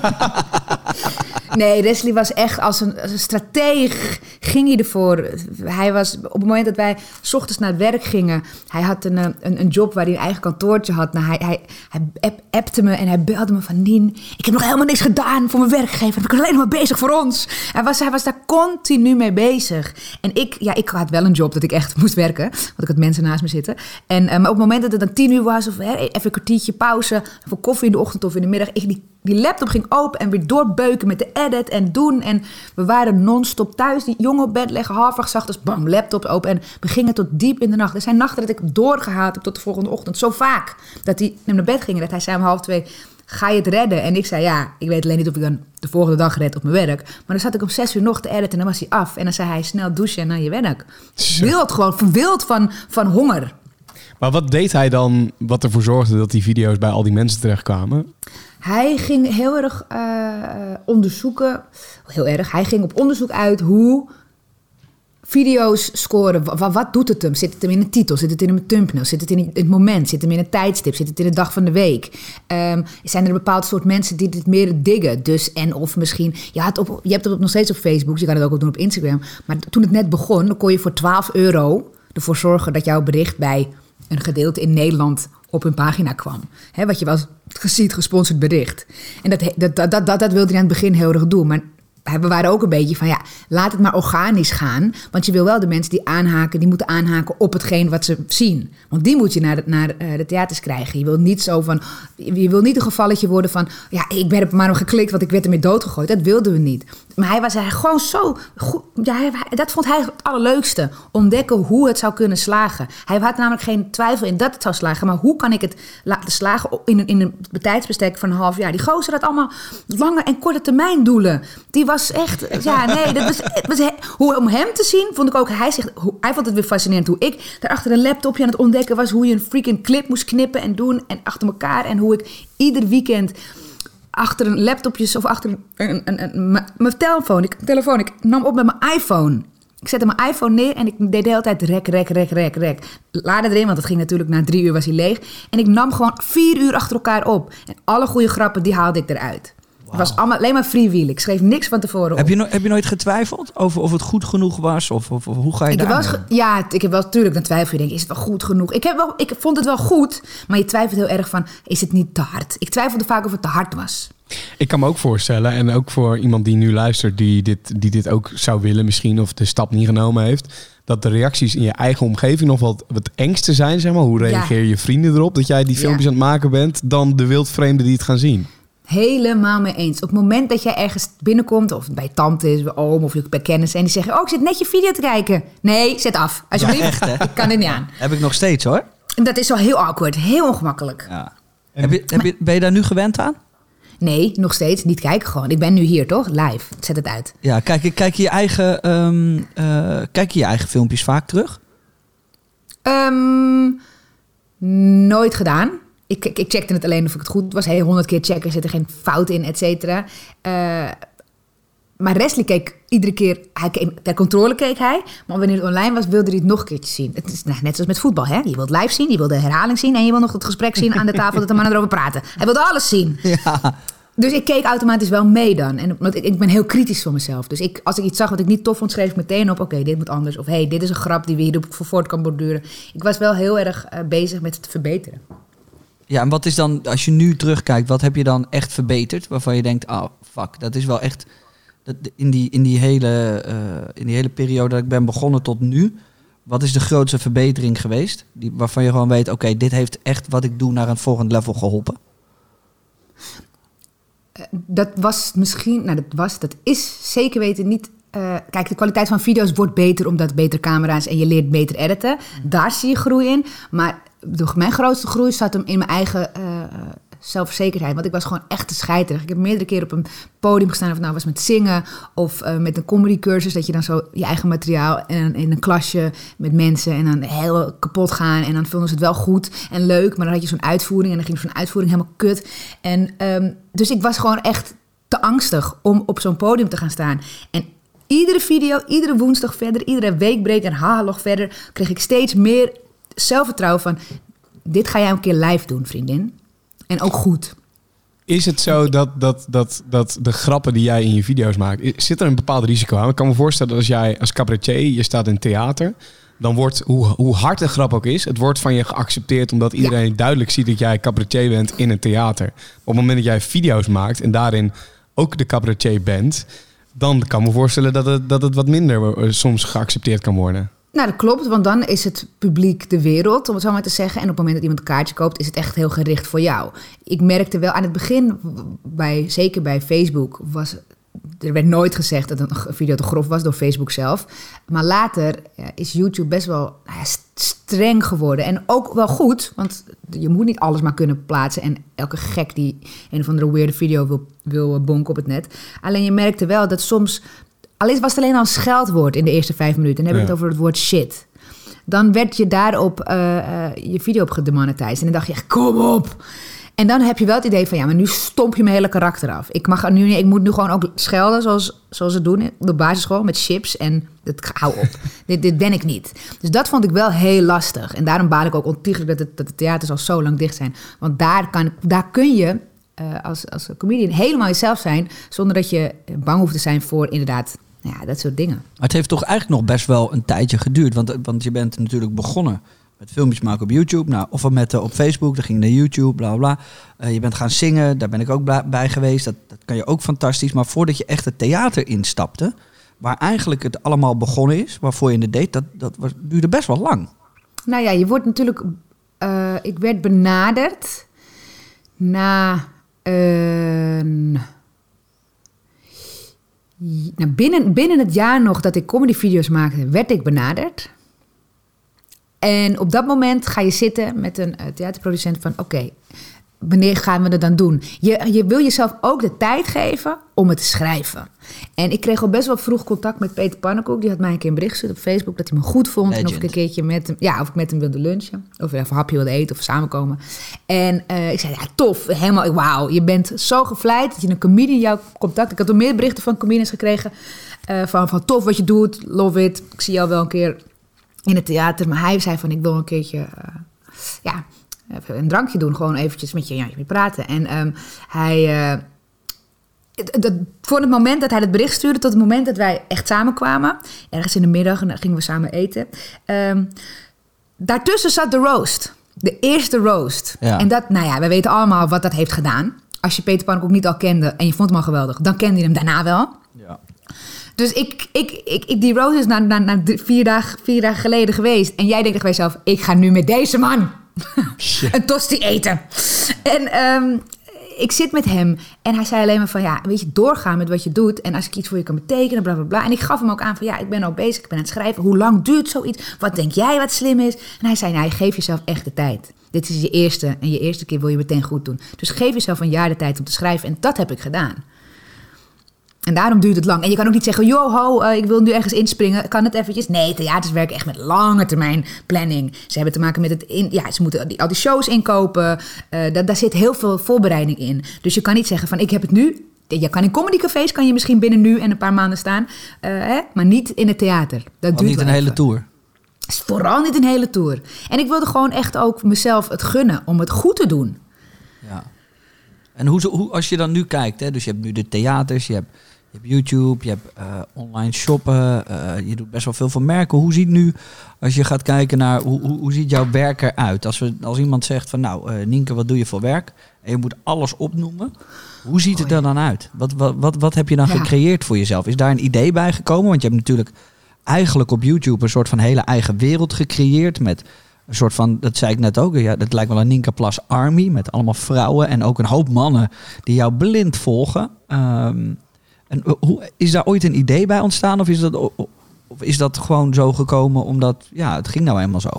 nee, Wesley was echt als een, als een strateeg, ging hij ervoor. Hij was, op het moment dat wij 's ochtends naar het werk gingen, hij had een, eh, een, een job waar hij een eigen kantoortje had. Nou, hij, hij, hij app- appte me en hij belde me van Nien, ik heb nog helemaal niks gedaan voor mijn werkgever. Ik ben alleen maar bezig voor ons. Hij was, hij was daar continu mee bezig. En ik, ja, ik had wel een job dat ik echt moest werken, want ik had mensen naast me zitten. En eh, maar op het moment dat het dan tien uur was, of hè, even een kwartiertje pauze, voor koffie in de ochtend of in de middag, ik, die, die laptop ging open en weer doorbeuken met de edit en doen. En we waren non-stop thuis, die jongen op bed leggen, half acht, 's ochtends, bam, laptop open. En we gingen tot diep in de nacht. Er zijn nachten dat ik doorgehaald heb tot de volgende ochtend. Zo vaak dat hij naar bed ging en dat hij zei om half twee, ga je het redden? En ik zei ja, ik weet alleen niet of ik dan de volgende dag red op mijn werk. Maar dan zat ik om zes uur nog te editen en dan was hij af. En dan zei hij snel douchen en naar je werk. Wild gewoon, verwild van, van honger. Maar wat deed hij dan wat ervoor zorgde dat die video's bij al die mensen terechtkwamen? Hij ging heel erg eh, onderzoeken, heel erg, hij ging op onderzoek uit hoe video's scoren. Wa- wat doet het hem? Zit het hem in een titel? Zit het in een thumbnail? Zit het in het moment? Zit het hem in een tijdstip? Zit het in de dag van de week? Ehm, zijn er een bepaald soort mensen die dit meer diggen? Dus en of misschien, je, had op, je hebt het nog steeds op Facebook, je kan het ook doen op Instagram. Maar toen het net begon, dan kon je voor 12 euro ervoor zorgen dat jouw bericht bij een gedeelte in Nederland op hun pagina kwam. Hè, wat je wel ziet, gesponsord bericht. En dat, dat, dat, dat, dat wilde hij aan het begin heel erg doen. Maar we waren ook een beetje van, ja, laat het maar organisch gaan. Want je wil wel de mensen die aanhaken, die moeten aanhaken op hetgeen wat ze zien. Want die moet je naar de, naar eh, de theaters krijgen. Je wil niet zo van, je wil niet een gevalletje worden van, ja, ik ben er maar nog geklikt, want ik werd ermee doodgegooid. Dat wilden we niet. Maar hij was er gewoon zo goed. Ja, dat vond hij het allerleukste. Ontdekken hoe het zou kunnen slagen. Hij had namelijk geen twijfel in dat het zou slagen. Maar hoe kan ik het laten slagen in een, in een tijdsbestek van een half jaar? Die gozer had allemaal lange en korte termijn doelen. Die was echt, ja, nee, dat was, was hoe, om hem te zien, vond ik ook, hij, zegt, hij vond het weer fascinerend hoe ik daar achter een laptopje aan het ontdekken was, hoe je een freaking clip moest knippen en doen en achter elkaar en hoe ik ieder weekend achter een laptopje of achter een, een, mijn- telefoon, ik, telefoon, nam op met mijn iPhone. Ik zette mijn iPhone neer en ik deed de hele tijd rek, rek, rek, rek, rek. Laden erin, want het ging natuurlijk na drie uur was hij leeg. En ik nam gewoon vier uur achter elkaar op. En alle goede grappen, die haalde ik eruit. Het was allemaal, alleen maar freewheel. Ik schreef niks van tevoren op. Heb je, no- heb je nooit getwijfeld over of het goed genoeg was? Of, of, of hoe ga je Ik daar? ja, ik heb wel natuurlijk dan twijfel je denk, is het wel goed genoeg? Ik, heb wel, ik vond het wel goed, maar je twijfelt heel erg van, is het niet te hard? Ik twijfelde vaak of het te hard was. Ik kan me ook voorstellen, en ook voor iemand die nu luistert, die dit, die dit ook zou willen misschien, of de stap niet genomen heeft, dat de reacties in je eigen omgeving nog wat het engste zijn, zeg maar. Hoe Ja. reageer je vrienden erop dat jij die Ja. filmpjes aan het maken bent, dan de wildvreemden die het gaan zien? Helemaal mee eens. Op het moment dat jij ergens binnenkomt, of bij tante is, bij oom of bij kennissen, en die zeggen, oh, ik zit net je video te kijken. Nee, zet af, alsjeblieft. Ja, echt, hè? Ik kan dit niet aan. Heb ik nog steeds hoor. En dat is wel heel awkward, heel ongemakkelijk. Ja. Heb je, heb je, ben je daar nu gewend aan? Nee, nog steeds, niet kijken gewoon. Ik ben nu hier, toch? Live. Zet het uit. Ja, kijk, je- kijk je je eigen, ehm, eh, kijk je je eigen filmpjes vaak terug? Ehm, nooit gedaan. Ik, ik, ik checkte het alleen of ik het goed was. Hey, honderd keer checken, zit er geen fout in, et cetera. Eh, maar Wesley keek iedere keer, hij keek, ter controle keek hij. Maar wanneer het online was, wilde hij het nog een keertje zien. Het is nou, net zoals met voetbal. Hè? Je wilt live zien, je wil de herhaling zien... en je wil nog het gesprek zien aan de tafel dat de mannen erover praten. Hij wilde alles zien. Ja. Dus ik keek automatisch wel mee dan. En want ik, ik ben heel kritisch voor mezelf. Dus ik, als ik iets zag wat ik niet tof vond, schreef ik meteen op... oké, dit moet anders. Of hey, dit is een grap die we hierop voor voort kan borduren. Ik was wel heel erg eh, bezig met het verbeteren. Ja, en wat is dan, als je nu terugkijkt, wat heb je dan echt verbeterd? Waarvan je denkt, oh fuck, dat is wel echt... Dat, in, die, in, die hele, eh, in die hele periode dat ik ben begonnen tot nu... Wat is de grootste verbetering geweest? Die, waarvan je gewoon weet, oké, dit heeft echt wat ik doe naar een volgend level geholpen. Dat was misschien, nou dat was, dat is zeker weten niet. eh, kijk, de kwaliteit van video's wordt beter omdat betere camera's en je leert beter editen. Daar zie je groei in. Maar mijn grootste groei zat hem in mijn eigen eh, zelfverzekerheid. Want ik was gewoon echt te scheiterig. Ik heb meerdere keren op een podium gestaan. Of nou was met zingen of eh, met een comedy cursus. Dat je dan zo je eigen materiaal en in een klasje met mensen. En dan heel kapot gaan. En dan vonden ze het wel goed en leuk. Maar dan had je zo'n uitvoering. En dan ging zo'n uitvoering helemaal kut. En ehm, dus ik was gewoon echt te angstig om op zo'n podium te gaan staan. En iedere video, iedere woensdag verder, iedere weekbreek en haarlog verder, kreeg ik steeds meer zelfvertrouwen van: dit ga jij een keer live doen, vriendin. En ook goed. Is het zo dat, dat, dat, dat de grappen die jij in je video's maakt, zit er een bepaald risico aan? Ik kan me voorstellen dat als jij als cabaretier, je staat in theater, dan wordt, hoe, hoe hard de grap ook is, het wordt van je geaccepteerd omdat iedereen duidelijk ziet dat jij cabaretier bent in een theater. Op het moment dat jij video's maakt en daarin ook de cabaretier bent, dan kan ik me voorstellen dat het, dat het wat minder eh, soms geaccepteerd kan worden. Nou, dat klopt, want dan is het publiek de wereld, om het zo maar te zeggen. En op het moment dat iemand een kaartje koopt, is het echt heel gericht voor jou. Ik merkte wel aan het begin, bij, zeker bij Facebook, was, er werd nooit gezegd dat een video te grof was door Facebook zelf. Maar later is YouTube best wel nou ja, st- streng geworden. En ook wel goed, want je moet niet alles maar kunnen plaatsen. En elke gek die een of andere weirde video wil, wil bonken op het net. Alleen je merkte wel dat soms al is- was het alleen al een scheldwoord in de eerste vijf minuten. En dan heb ik Ja. het over het woord shit. Dan werd je daarop eh, eh, je video op gedemonetized. En dan dacht je echt, kom op. En dan heb je wel het idee van, ja, maar nu stomp je mijn hele karakter af. Ik, mag er nu, niet- ik moet nu gewoon ook schelden zoals, zoals ze doen op de basisschool met chips. En dat, hou op. dit, dit ben ik niet. Dus dat vond ik wel heel lastig. En daarom baal ik ook ontiegelijk dat, het, dat de theaters al zo lang dicht zijn. Want daar, kan, daar kun je eh, als, als comedian helemaal jezelf zijn... zonder dat je bang hoeft te zijn voor inderdaad ja, dat soort dingen. Maar het heeft toch eigenlijk nog best wel een tijdje geduurd. Want, want je bent natuurlijk begonnen met filmpjes maken op YouTube. Nou, of met eh, op Facebook, dan ging je naar YouTube, bla bla. Eh, je bent gaan zingen, daar ben ik ook bij geweest. Dat, dat kan je ook fantastisch. Maar voordat je echt het theater instapte, waar eigenlijk het allemaal begonnen is, waarvoor je het deed, dat, dat was, duurde best wel lang. Nou ja, je wordt natuurlijk. eh, ik werd benaderd na een. Nou, binnen, binnen het jaar nog dat ik comedyvideo's maakte, werd ik benaderd. En op dat moment ga je zitten met een eh, theaterproducent van... oké, wanneer gaan we het dan doen? Je, je wil jezelf ook de tijd geven om het te schrijven. En ik kreeg al best wel vroeg contact met Peter Pannenkoek. Die had mij een keer een bericht gestuurd op Facebook dat hij me goed vond. En of ik een keertje met hem, ja, of ik met hem wilde lunchen. Of even een hapje wilde eten of samenkomen. En eh, ik zei, ja, tof. Helemaal, wauw. Je bent zo gevleid dat je een comedian jou contact. Ik had al meer berichten van comedians gekregen. eh, van, van tof wat je doet, love it. Ik zie jou wel een keer in het theater. Maar hij zei van, ik wil een keertje... eh, ja, even een drankje doen. Gewoon eventjes met je, ja, met praten. En ehm, hij... het- het- voor het moment dat hij het bericht stuurde tot het moment dat wij echt samenkwamen, ergens in de middag, en dan gingen we samen eten. ehm, daartussen zat de roast. De eerste roast. Ja. En dat, nou ja, wij weten allemaal wat dat heeft gedaan. Als je Peter Pan ook niet al kende en je vond hem al geweldig, dan kende je hem daarna wel. Ja. Dus ik, ik, ik, ik- die roast is na, na, na drie- vier, dagen, vier dagen geleden geweest. En jij denkt bij jezelf, ik ga nu met deze man een tosti eten. En ehm, ik zit met hem en hij zei alleen maar van... ja, weet je, doorgaan met wat je doet. En als ik iets voor je kan betekenen, bla, bla, bla. En ik gaf hem ook aan van ja, ik ben ook bezig, ik ben aan het schrijven. Hoe lang duurt zoiets? Wat denk jij wat slim is? En hij zei, nou, geef jezelf echt de tijd. Dit is je eerste en je eerste keer wil je meteen goed doen. Dus geef jezelf een jaar de tijd om te schrijven. En dat heb ik gedaan. En daarom duurt het lang. En je kan ook niet zeggen, yo ho, eh, ik wil nu ergens inspringen. Kan het eventjes? Nee, theaters werken echt met lange termijn planning. Ze hebben te maken met het... In, ja, ze moeten al die shows inkopen. Eh, daar, daar zit heel veel voorbereiding in. Dus je kan niet zeggen van, ik heb het nu. Je kan in comedycafés kan je misschien binnen nu en een paar maanden staan. eh, hè? Maar niet in het theater. Dat duurt niet een hele tour. Vooral niet een hele tour. En ik wilde gewoon echt ook mezelf het gunnen om het goed te doen. Ja. En hoe, hoe, als je dan nu kijkt, hè, dus je hebt nu de theaters, je hebt, je hebt YouTube, je hebt eh, online shoppen, eh, je doet best wel veel voor merken. Hoe ziet nu, als je gaat kijken naar, hoe, hoe, hoe ziet jouw werk eruit? Als, we, als iemand zegt van, nou eh Nienke, wat doe je voor werk? En je moet alles opnoemen. Hoe ziet het er dan uit? Wat, wat, wat, wat heb je dan Ja. gecreëerd voor jezelf? Is daar een idee bij gekomen? Want je hebt natuurlijk eigenlijk op YouTube een soort van hele eigen wereld gecreëerd met een soort van, dat zei ik net ook, ja, dat lijkt wel een Ninka Plus Army met allemaal vrouwen en ook een hoop mannen die jou blind volgen. Ehm, en hoe, is daar ooit een idee bij ontstaan of is dat, of is dat gewoon zo gekomen omdat, ja, het ging nou eenmaal zo?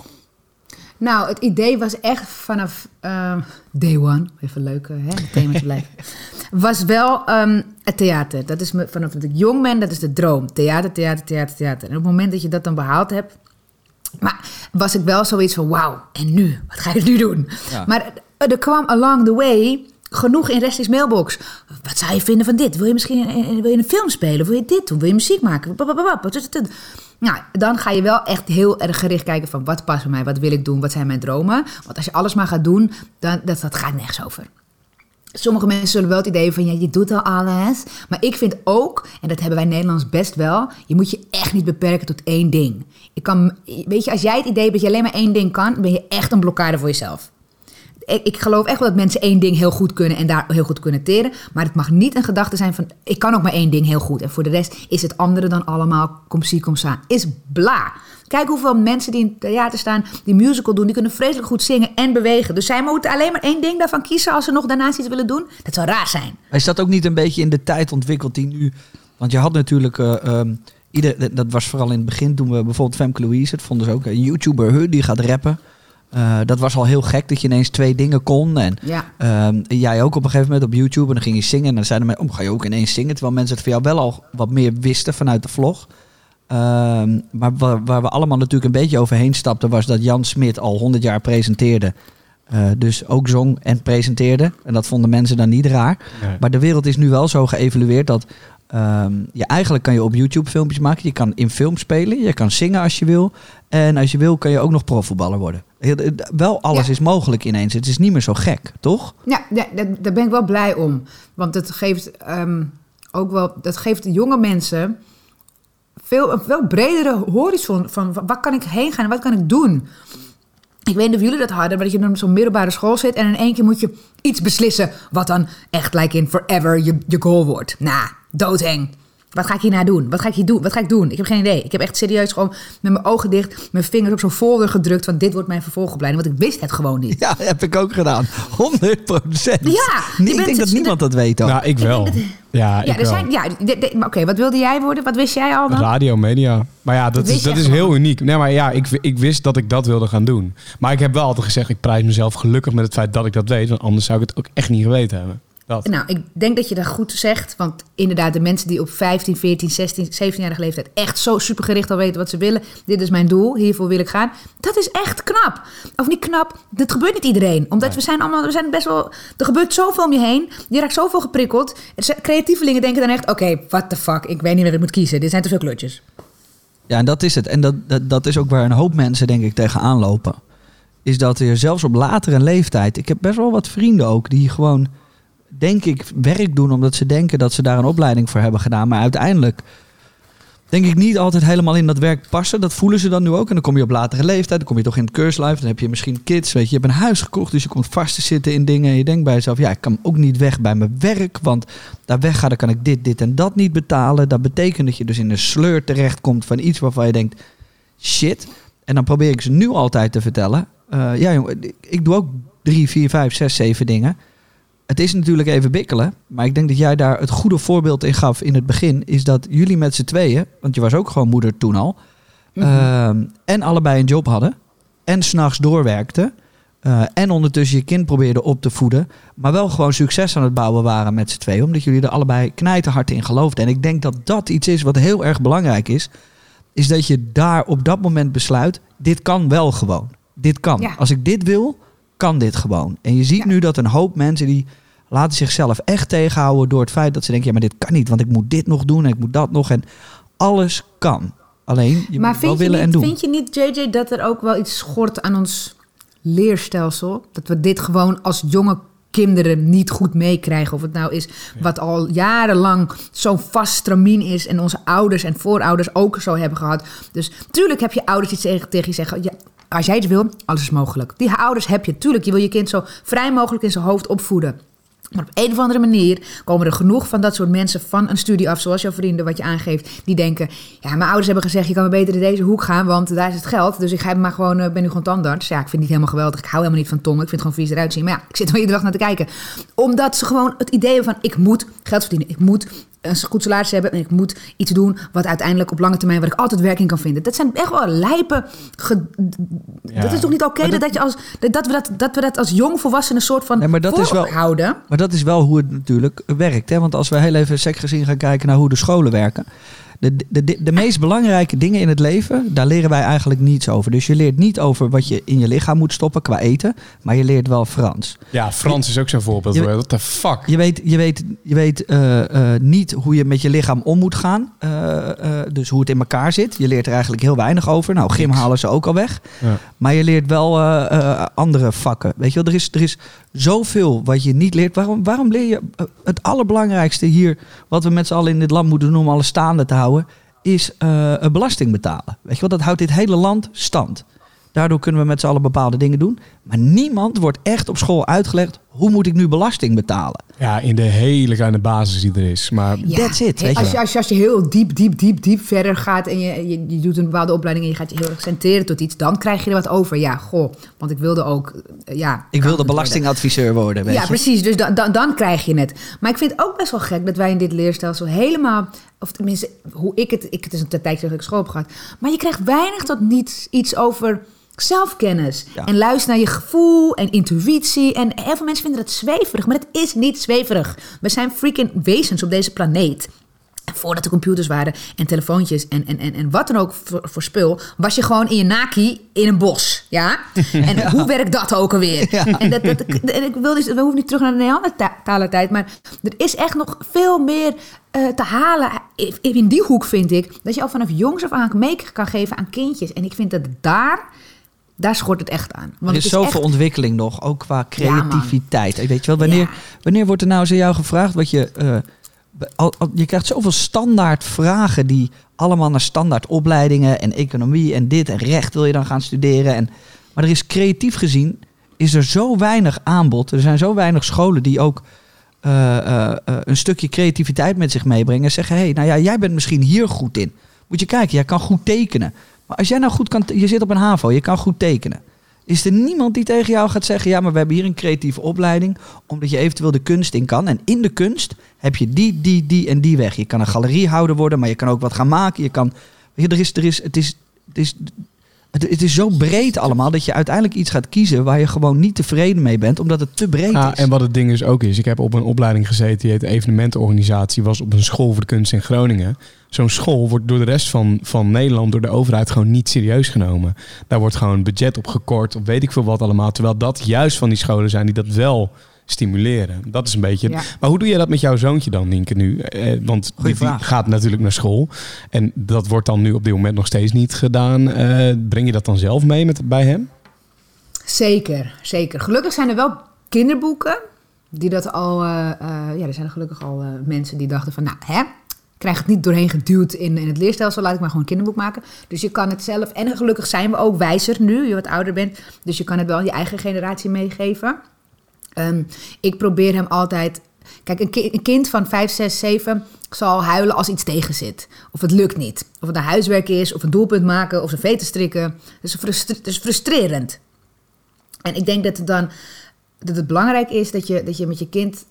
Nou, het idee was echt vanaf ehm, day one, even leuk hè, het thema blijven, was wel ehm, het theater. Dat is me, vanaf dat ik jong ben, dat is de droom. Theater, theater, theater, theater. En op het moment dat je dat dan behaald hebt, maar was ik wel zoiets van, wauw, en nu? Wat ga je nu doen? Ja. Maar er kwam along the way genoeg in Resties mailbox. Wat zou je vinden van dit? Wil je misschien in, wil je een film spelen? Wil je dit doen? Wil je muziek maken? Nou, dan ga je wel echt heel erg gericht kijken van wat past bij mij, wat wil ik doen, wat zijn mijn dromen. Want als je alles maar gaat doen, dan dat, dat gaat nergens over. Sommige mensen zullen wel het idee van, ja, je doet al alles. Maar ik vind ook, en dat hebben wij Nederlands best wel, je moet je echt niet beperken tot één ding. Je kan, weet je, als jij het idee hebt dat je alleen maar één ding kan, ben je echt een blokkade voor jezelf. Ik, geloof echt wel dat mensen één ding heel goed kunnen en daar heel goed kunnen teren. Maar het mag niet een gedachte zijn van, ik kan ook maar één ding heel goed. En voor de rest is het andere dan allemaal kom zie, kom sa. Is bla. Kijk hoeveel mensen die in het theater staan, die musical doen, die kunnen vreselijk goed zingen en bewegen. Dus zij moeten alleen maar één ding daarvan kiezen als ze nog daarnaast iets willen doen. Dat zou raar zijn. Is dat ook niet een beetje in de tijd ontwikkeld die nu... Want je had natuurlijk... ehm, ieder, dat was vooral in het begin toen we bijvoorbeeld Femke Louise... Het vonden ze ook een YouTuber, die gaat rappen. Eh, dat was al heel gek dat je ineens twee dingen kon. En Ja. ehm, jij ook op een gegeven moment op YouTube. En dan ging je zingen. En dan zeiden mensen, oh, ga je ook ineens zingen? Terwijl mensen het van jou wel al wat meer wisten vanuit de vlog. Ehm, maar waar, waar we allemaal natuurlijk een beetje overheen stapten... was dat Jan Smit al 100 jaar presenteerde. Eh, dus ook zong en presenteerde. En dat vonden mensen dan niet raar. Nee. Maar de wereld is nu wel zo geëvalueerd dat je eigenlijk kan je op YouTube filmpjes maken. Je kan in film spelen. Je kan zingen als je wil. En als je wil kan je ook nog profvoetballer worden. Heel- eh, Wel alles Ja. is mogelijk ineens. Het is niet meer zo gek, toch? Ja, ja, daar- ben ik wel blij om. Want het geeft ehm, ook wel, dat geeft de jonge mensen veel, een veel bredere horizon van wa- waar kan ik heen gaan en wat kan ik doen. Ik weet niet of jullie dat hadden, maar dat je op zo'n middelbare school zit en in één keer moet je iets beslissen wat dan echt like in forever je, je goal wordt. Nou, doodeng. Wat ga ik hierna doen? Wat ga ik hier doen? Wat ga ik doen? Ik heb geen idee. Ik heb echt serieus gewoon met mijn ogen dicht, mijn vingers op zo'n folder gedrukt van dit wordt mijn vervolgopleiding, want ik wist het gewoon niet. Ja, heb ik ook gedaan. 100 procent. Ja, je ik bent- denk dat niemand dat weet ook. Nou, ik wel. Ja, Ja, ik er wel. zijn, ja oké, wat wilde jij worden? Wat wist jij al dan? Radio, media. Maar ja, dat, Dat is, dat is heel uniek. Nee, maar ja, ik, ik wist dat ik dat wilde gaan doen. Maar ik heb wel altijd gezegd, ik prijs mezelf gelukkig met het feit dat ik dat weet. Want anders zou ik het ook echt niet geweten hebben. Dat. Nou, ik denk dat je dat goed zegt. Want inderdaad, de mensen die op 15, 14, 16, 17-jarige leeftijd echt zo supergericht al weten wat ze willen. Dit is mijn doel, hiervoor wil ik gaan. Dat is echt knap. Of niet knap, dat gebeurt niet iedereen. Omdat we zijn allemaal, we zijn best wel... Er gebeurt zoveel om je heen. Je raakt zoveel geprikkeld. Creatievelingen denken dan echt, oké, what the fuck. Ik weet niet wat ik moet kiezen. Dit zijn te veel kleurtjes. Ja, en dat is het. En dat, dat, dat is ook waar een hoop mensen, denk ik, tegenaan lopen. Is dat er zelfs op latere leeftijd... Ik heb best wel wat vrienden ook die gewoon, denk ik, werk doen... omdat ze denken dat ze daar een opleiding voor hebben gedaan. Maar uiteindelijk denk ik niet altijd helemaal in dat werk passen. Dat voelen ze dan nu ook. En dan kom je op latere leeftijd, dan kom je toch in het keurslijf. Dan heb je misschien kids, weet je. Je hebt een huis gekocht, dus je komt vast te zitten in dingen. En je denkt bij jezelf, ja, ik kan ook niet weg bij mijn werk. Want daar weggaan, dan kan ik dit, dit en dat niet betalen. Dat betekent dat je dus in een sleur terechtkomt van iets waarvan je denkt, shit. En dan probeer ik ze nu altijd te vertellen. eh, ja, jongen, ik- ik doe ook drie, vier, vijf, zes, zeven dingen. Het is natuurlijk even bikkelen. Maar ik denk dat jij daar het goede voorbeeld in gaf in het begin. Is dat jullie met z'n tweeën, want je was ook gewoon moeder toen al. ehm, en allebei een job hadden. En s'nachts doorwerkten. eh, en ondertussen je kind probeerde op te voeden. Maar wel gewoon succes aan het bouwen waren met z'n tweeën. Omdat jullie er allebei knijterhard in geloofden. En ik denk dat dat iets is wat heel erg belangrijk is. Is dat je daar op dat moment besluit. Dit kan wel gewoon. Dit kan. Ja. Als ik dit wil, kan dit gewoon. En je ziet Ja. nu dat een hoop mensen die laten zichzelf echt tegenhouden door het feit dat ze denken, ja, maar dit kan niet, want ik moet dit nog doen en ik moet dat nog en alles kan. Alleen je maar moet wel vind je, willen en niet, doen. vind je niet, JJ, dat er ook wel iets schort aan ons leerstelsel? Dat we dit gewoon als jonge kinderen niet goed meekrijgen. Of het nou is wat al jarenlang zo'n vast stramien is... en onze ouders en voorouders ook zo hebben gehad. Dus tuurlijk heb je ouders tegen, tegen je zeggen... Ja, als jij het wil, alles is mogelijk. Die ouders heb je. Tuurlijk, je wil je kind zo vrij mogelijk in zijn hoofd opvoeden. Maar op een of andere manier komen er genoeg van dat soort mensen van een studie af, zoals jouw vrienden, wat je aangeeft, die denken: Ja, mijn ouders hebben gezegd: je kan maar beter in deze hoek gaan, want daar is het geld. Dus ik ga maar gewoon, eh, ben nu gewoon tandarts. Ja, ik vind het niet helemaal geweldig. Ik hou helemaal niet van tongen. Ik vind het gewoon vies eruit zien. Maar ja, ik zit er iedere dag naar te kijken. Omdat ze gewoon het idee hebben van: ik moet geld verdienen. Ik moet een goed salaris hebben en ik moet iets doen wat uiteindelijk op lange termijn, waar ik altijd werking kan vinden. Dat zijn echt wel lijpe. ge- Dat is toch niet oké dat, dat- dat, je als, dat, dat we dat, dat we dat als jongvolwassenen soort van Nee, maar dat is wel- houden. Maar dat is wel hoe het natuurlijk werkt. Hè? Want als we heel even sec gezien gaan kijken naar hoe de scholen werken. De, de, de, de meest belangrijke dingen in het leven, daar leren wij eigenlijk niets over. Dus je leert niet over wat je in je lichaam moet stoppen qua eten. Maar je leert wel Frans. Ja, Frans is ook zo'n voorbeeld. What the fuck? Je weet, je weet, je weet eh, eh, niet hoe je met je lichaam om moet gaan. Eh, dus hoe het in elkaar zit. Je leert er eigenlijk heel weinig over. Nou, gym halen ze ook al weg. Ja. Maar je leert wel andere vakken. Weet je wel, er is, er is zoveel wat je niet leert. Waarom, waarom leer je het allerbelangrijkste hier, wat we met z'n allen in dit land moeten doen om alles staande te houden, is een belasting betalen. Weet je wel, dat houdt dit hele land stand. Daardoor kunnen we met z'n allen bepaalde dingen doen. Maar niemand wordt echt op school uitgelegd hoe moet ik nu belasting betalen. Ja, in de hele kleine basis die er is. Maar That's it, weet je als, je, als, je, als je heel diep, diep, diep, diep verder gaat en je, je, je doet een bepaalde opleiding en je gaat je heel erg centreren tot iets, dan krijg je er wat over. Ja, goh, want ik wilde ook, eh, ja... Ik wilde belastingadviseur worden, weet Ja, je. precies. Dus dan, dan, dan krijg je het. Maar ik vind het ook best wel gek dat wij in dit leerstelsel helemaal... Of tenminste, hoe ik het... Ik, het is een tijd terug dat ik school heb gehad. Maar je krijgt weinig tot niets iets over zelfkennis. Ja. En luister naar je gevoel en intuïtie. En heel veel mensen vinden dat zweverig. Maar het is niet zweverig. We zijn freaking wezens op deze planeet. En voordat er computers waren en telefoontjes en, en, en, en wat dan ook voor, voor spul, was je gewoon in je naki in een bos. Ja? En hoe werkt dat ook alweer? En, dat, dat, en ik wil dus, we hoeven niet terug naar de Neandertaler-tijd, maar er is echt nog veel meer eh, te halen in- in die hoek, vind ik. Dat je al vanaf jongs af aan mee kan geven aan kindjes. En ik vind dat daar, daar schort het echt aan. Want Er is zoveel echt- ontwikkeling nog, ook qua Ja, creativiteit. weet je wel, wanneer, Ja. wanneer wordt er nou eens aan jou gevraagd wat je... eh, al, al- je krijgt zoveel standaard vragen die allemaal naar standaard opleidingen en economie en dit en recht wil je dan gaan studeren. En, maar er is creatief gezien, is er zo weinig aanbod. Er zijn zo weinig scholen die ook eh, eh, een stukje creativiteit met zich meebrengen. En zeggen, hé, hey, nou ja, jij bent misschien hier goed in. Moet je kijken, jij kan goed tekenen. Als jij nou goed kan, je zit op een HAVO, je kan goed tekenen. Is er niemand die tegen jou gaat zeggen: ja, maar we hebben hier een creatieve opleiding, omdat je eventueel de kunst in kan. En in de kunst heb je die, die, die en die weg. Je kan een galeriehouder worden, maar je kan ook wat gaan maken. Je kan, je, er is, er is, het is, het is, het, het is zo breed allemaal dat je uiteindelijk iets gaat kiezen waar je gewoon niet tevreden mee bent, omdat het te breed Ja, is. en wat het ding dus ook is, ik heb op een opleiding gezeten, die heet evenementenorganisatie, was op een school voor de kunst in Groningen. Zo'n school wordt door de rest van, van Nederland, door de overheid, gewoon niet serieus genomen. Daar wordt gewoon budget op gekort, of weet ik veel wat allemaal. Terwijl dat juist van die scholen zijn die dat wel stimuleren. Dat is een beetje... Ja. Maar hoe doe je dat met jouw zoontje dan, Nienke, nu? Eh, want die, gaat natuurlijk naar school. En dat wordt dan nu op dit moment nog steeds niet gedaan. Eh, breng je dat dan zelf mee met, bij hem? Zeker, zeker. Gelukkig zijn er wel kinderboeken die dat al. eh, eh, ja, er zijn er gelukkig al eh, mensen die dachten van, nou, hè, ik krijg het niet doorheen geduwd in, in het leerstelsel, laat ik maar gewoon een kinderboek maken. Dus je kan het zelf. En gelukkig zijn we ook wijzer nu, je wat ouder bent. Dus je kan het wel je eigen generatie meegeven. Ehm, ik probeer hem altijd. Kijk, een, ki- een kind van 5, 6, 7 zal huilen als iets tegen zit. Of het lukt niet. Of het een huiswerk is, of een doelpunt maken, of een veten strikken. Dat is, is frustrerend. En ik denk dat het dan dat het belangrijk is dat je, dat je met je kind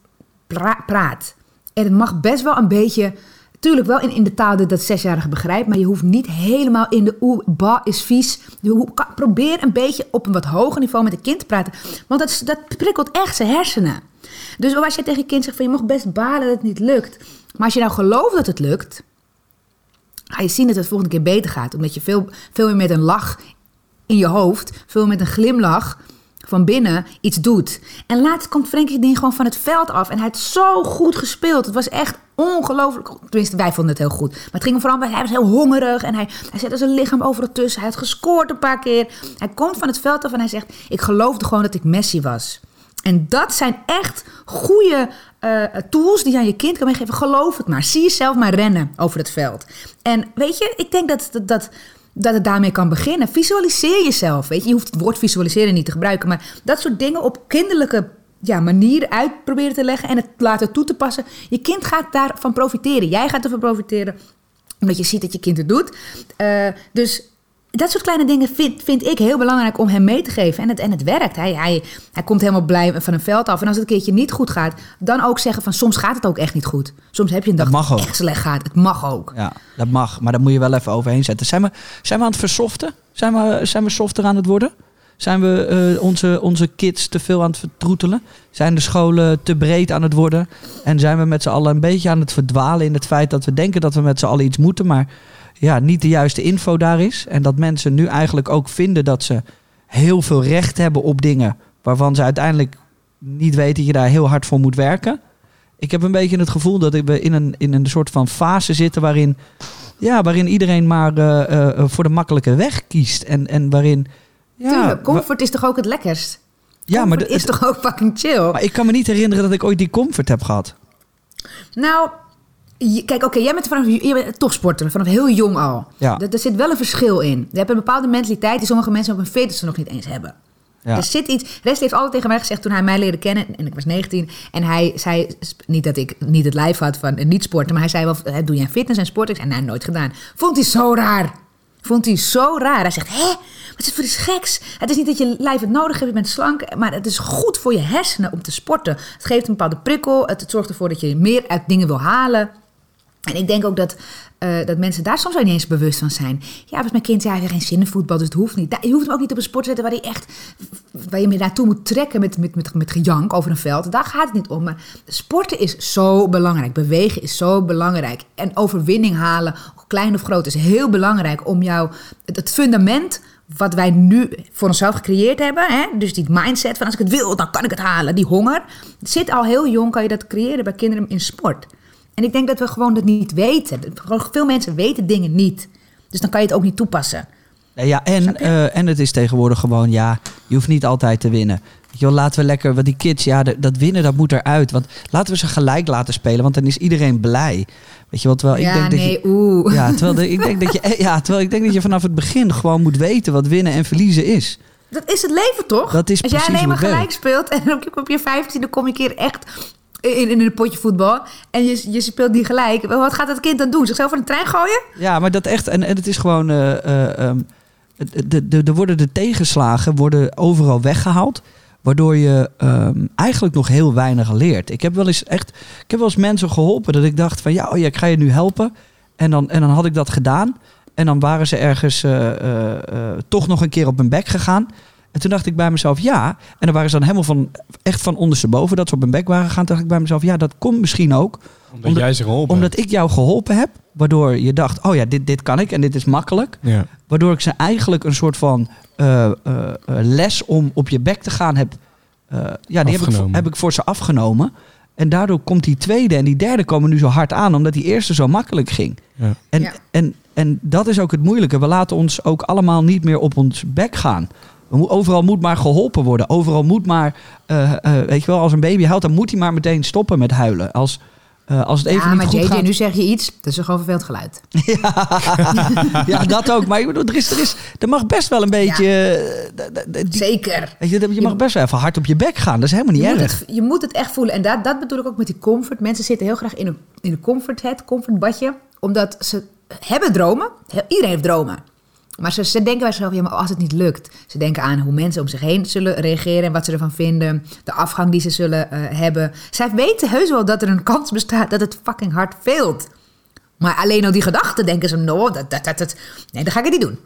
pra- praat. En het mag best wel een beetje, tuurlijk wel in, in de taal dat dat zesjarige begrijpt, maar je hoeft niet helemaal in de oeh, ba is vies. Probeer een beetje op een wat hoger niveau met een kind te praten, want dat, dat prikkelt echt zijn hersenen. Dus als je tegen je kind zegt van je mag best balen dat het niet lukt, maar als je nou gelooft dat het lukt, ga je zien dat het volgende keer beter gaat. Omdat je veel, veel meer met een lach in je hoofd, veel meer met een glimlach van binnen iets doet. En laatst komt Frenkie ding gewoon van het veld af. En hij had zo goed gespeeld. Het was echt ongelooflijk. Tenminste, wij vonden het heel goed. Maar het ging vooral bij, hij was heel hongerig. En hij, hij zette zijn lichaam overal tussen. Hij had gescoord een paar keer. Hij komt van het veld af en hij zegt... Ik geloofde gewoon dat ik Messi was. En dat zijn echt goede eh, tools die je aan je kind kan meegeven. Geloof het maar. Zie jezelf maar rennen over het veld. En weet je, ik denk dat, dat, dat, dat het daarmee kan beginnen. Visualiseer jezelf. Weet je, je hoeft het woord visualiseren niet te gebruiken. Maar dat soort dingen op kinderlijke ja, manier uit proberen te leggen en het laten toe te passen. Je kind gaat daarvan profiteren. Jij gaat ervan profiteren omdat je ziet dat je kind het doet. Eh, dus dat soort kleine dingen vind, vind ik heel belangrijk om hem mee te geven. En het, en het werkt. Hij, hij, hij komt helemaal blij van een veld af. En als het een keertje niet goed gaat, dan ook zeggen van soms gaat het ook echt niet goed. Soms heb je een dag Dat dat het echt slecht gaat. Het mag ook. Ja, dat mag. Maar daar moet je wel even overheen zetten. Zijn we, zijn we aan het versoften? Zijn we, zijn we softer aan het worden? Zijn we eh, onze, onze kids te veel aan het vertroetelen? Zijn de scholen te breed aan het worden? En zijn we met z'n allen een beetje aan het verdwalen in het feit dat we denken dat we met z'n allen iets moeten, maar ja, niet de juiste info daar is. En dat mensen nu eigenlijk ook vinden dat ze heel veel recht hebben op dingen waarvan ze uiteindelijk niet weten dat je daar heel hard voor moet werken. Ik heb een beetje het gevoel dat we in een, in een soort van fase zitten waarin, ja, waarin iedereen maar eh, eh, voor de makkelijke weg kiest. En, en waarin. Ja, Tuurlijk, comfort is toch ook het lekkerst? ja maar, is toch ook fucking chill? maar ik kan me niet herinneren dat ik ooit die comfort heb gehad. Nou, kijk, oké, jij bent vanaf je bent topsporter, vanaf heel jong al. Ja. Er, er zit wel een verschil in. Je hebt een bepaalde mentaliteit die sommige mensen op hun veertigste nog niet eens hebben. Ja. Er zit iets. Rest heeft altijd tegen mij gezegd toen hij mij leerde kennen. En ik was 19. En hij zei. Niet dat ik niet het lijf had van eh, niet sporten. Maar hij zei wel. eh, Doe jij fitness en sport? Ik zei. Nou, nooit gedaan. Vond hij zo raar. Vond hij zo raar. Hij zegt. Hé, wat is het voor iets geks? Het is niet dat je lijf het nodig heeft. Je bent slank. Maar het is goed voor je hersenen om te sporten. Het geeft een bepaalde prikkel. Het, het zorgt ervoor dat je meer uit dingen wil halen. En ik denk ook dat, eh, dat mensen daar soms ook niet eens bewust van zijn. Ja, was mijn kind, ja, geen zin in voetbal, dus het hoeft niet. Da- Je hoeft hem ook niet op een sport te zetten waar hij echt, waar je hem naartoe moet trekken met, met, met, met gejank over een veld. Daar gaat het niet om. Maar sporten is zo belangrijk. Bewegen is zo belangrijk. En overwinning halen, klein of groot, is heel belangrijk om jou het, het fundament wat wij nu voor onszelf gecreëerd hebben. Hè? Dus die mindset van als ik het wil, dan kan ik het halen. Die honger. Het zit al heel jong, kan je dat creëren bij kinderen in sport. En ik denk dat we gewoon dat niet weten. Veel mensen weten dingen niet. Dus dan kan je het ook niet toepassen. Ja, en, eh, en het is tegenwoordig gewoon, ja, je hoeft niet altijd te winnen. Weet je wel, laten we lekker, want die kids, ja, dat winnen, dat moet eruit. Want laten we ze gelijk laten spelen, want dan is iedereen blij. Weet je wel, terwijl ik ja, denk dat nee, je... oeh. Ja, terwijl, de- ik denk dat je, eh, ja, terwijl ik denk dat je vanaf het begin gewoon moet weten wat winnen en verliezen is. Dat is het leven toch? Dat is Als jij alleen maar gelijk speelt en op je 15 dan kom je keer echt in, in een potje voetbal. En je, je speelt niet gelijk. Wat gaat dat kind dan doen? Zichzelf van de trein gooien? Ja, maar dat echt, en, en het is gewoon, eh, eh, ehm, de, de, de, worden de tegenslagen worden overal weggehaald. Waardoor je ehm, eigenlijk nog heel weinig leert. Ik heb wel eens echt. Ik heb wel eens mensen geholpen dat ik dacht van ja, oh ja, ik ga je nu helpen. En dan, en dan had ik dat gedaan. En dan waren ze ergens eh, toch nog een keer op hun bek gegaan. En toen dacht ik bij mezelf, ja. En dan waren ze dan helemaal van, echt van ondersteboven dat ze op hun bek waren gegaan. Toen dacht ik bij mezelf, ja, dat komt misschien ook. Omdat, Omdat- jij ze geholpen Omdat ik jou geholpen heb. Waardoor je dacht, oh ja, dit, dit kan ik en dit is makkelijk. Ja. Waardoor ik ze eigenlijk een soort van eh, eh, eh, les om op je bek te gaan heb. eh, ja, die heb ik, heb ik voor ze afgenomen. En daardoor komt die tweede en die derde komen nu zo hard aan, omdat die eerste zo makkelijk ging. Ja. En, Ja. en, en dat is ook het moeilijke. We laten ons ook allemaal niet meer op ons bek gaan. Overal moet maar geholpen worden. Overal moet maar, eh, eh, weet je wel, als een baby huilt, dan moet hij maar meteen stoppen met huilen. Als, eh, als het even ja, niet maar JJ, gaat. nu zeg je iets, dat is een gewoon vervelend geluid. Ja, dat ook. Maar ik bedoel, er, is, er, is, er mag best wel een beetje. die- Zeker. Weet je, je mag best wel even hard op je bek gaan. Dat is helemaal niet Je moet, erg. het, je moet het echt voelen. En dat, dat bedoel ik ook met die comfort. Mensen zitten heel graag in een, in een comforthead, comfortbadje. Omdat ze hebben dromen. Iedereen heeft dromen. Maar ze, ze denken bij zichzelf, ja, maar als het niet lukt. Ze denken aan hoe mensen om zich heen zullen reageren en wat ze ervan vinden. De afgang die ze zullen eh, hebben. Zij weten heus wel dat er een kans bestaat dat het fucking hard veelt. Maar alleen al die gedachten denken ze, no, dat, dat, dat, dat, nee, dan ga ik het niet doen.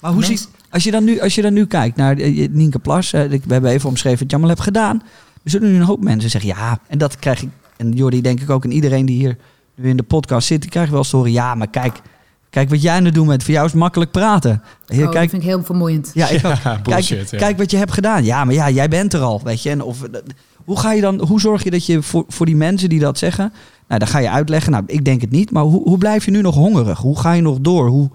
Maar hoe ziet, als, je dan nu, als je dan nu kijkt naar eh, Nienke Plas. eh, we hebben even omschreven wat je allemaal hebt gedaan. Er zullen nu een hoop mensen zeggen, ja, en dat krijg ik. En Jordi, denk ik ook. En iedereen die hier nu in de podcast zit, die krijgt wel eens te horen. Ja, maar kijk, kijk wat jij aan het doen bent. Voor jou is het makkelijk praten. Oh, dat kijk, vind ik heel vermoeiend. Ja, ik Ja, ook. bullshit, kijk, ja. kijk wat je hebt gedaan. Ja, maar ja, jij bent er al, weet je. En of, hoe ga je dan, hoe zorg je dat je voor, voor die mensen die dat zeggen, nou, dan ga je uitleggen. Nou, ik denk het niet, maar hoe, hoe blijf je nu nog hongerig? Hoe ga je nog door? Hoe,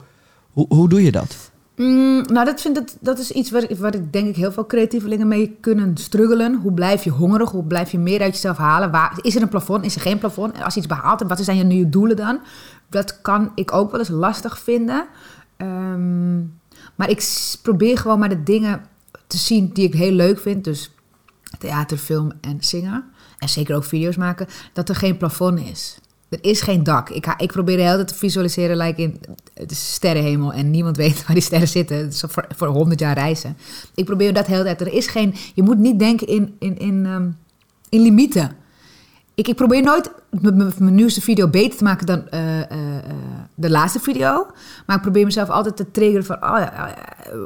hoe, hoe doe je dat? Mm, nou, dat, vind ik, dat is iets waar, ik- waar ik denk ik heel veel creatievelingen mee kunnen struggelen. Hoe blijf je hongerig? Hoe blijf je meer uit jezelf halen? Waar, is er een plafond? Is er geen plafond? En als je iets behaalt, wat zijn je nu je doelen dan? Dat kan ik ook wel eens lastig vinden. Ehm, maar ik probeer gewoon maar de dingen te zien die ik heel leuk vind. Dus theater, film en zingen. En zeker ook video's maken. Dat er geen plafond is. Er is geen dak. Ik, ik probeer de tijd te visualiseren like in het sterrenhemel en niemand weet waar die sterren zitten. Het voor, voor 100 jaar reizen. Ik probeer dat de hele tijd. Er is geen. Je moet niet denken in, in, in, ehm, in limieten. Ik, ik probeer nooit mijn nieuwste video beter te maken dan eh, eh, eh, de laatste video. Maar ik probeer mezelf altijd te triggeren van... Oh ja,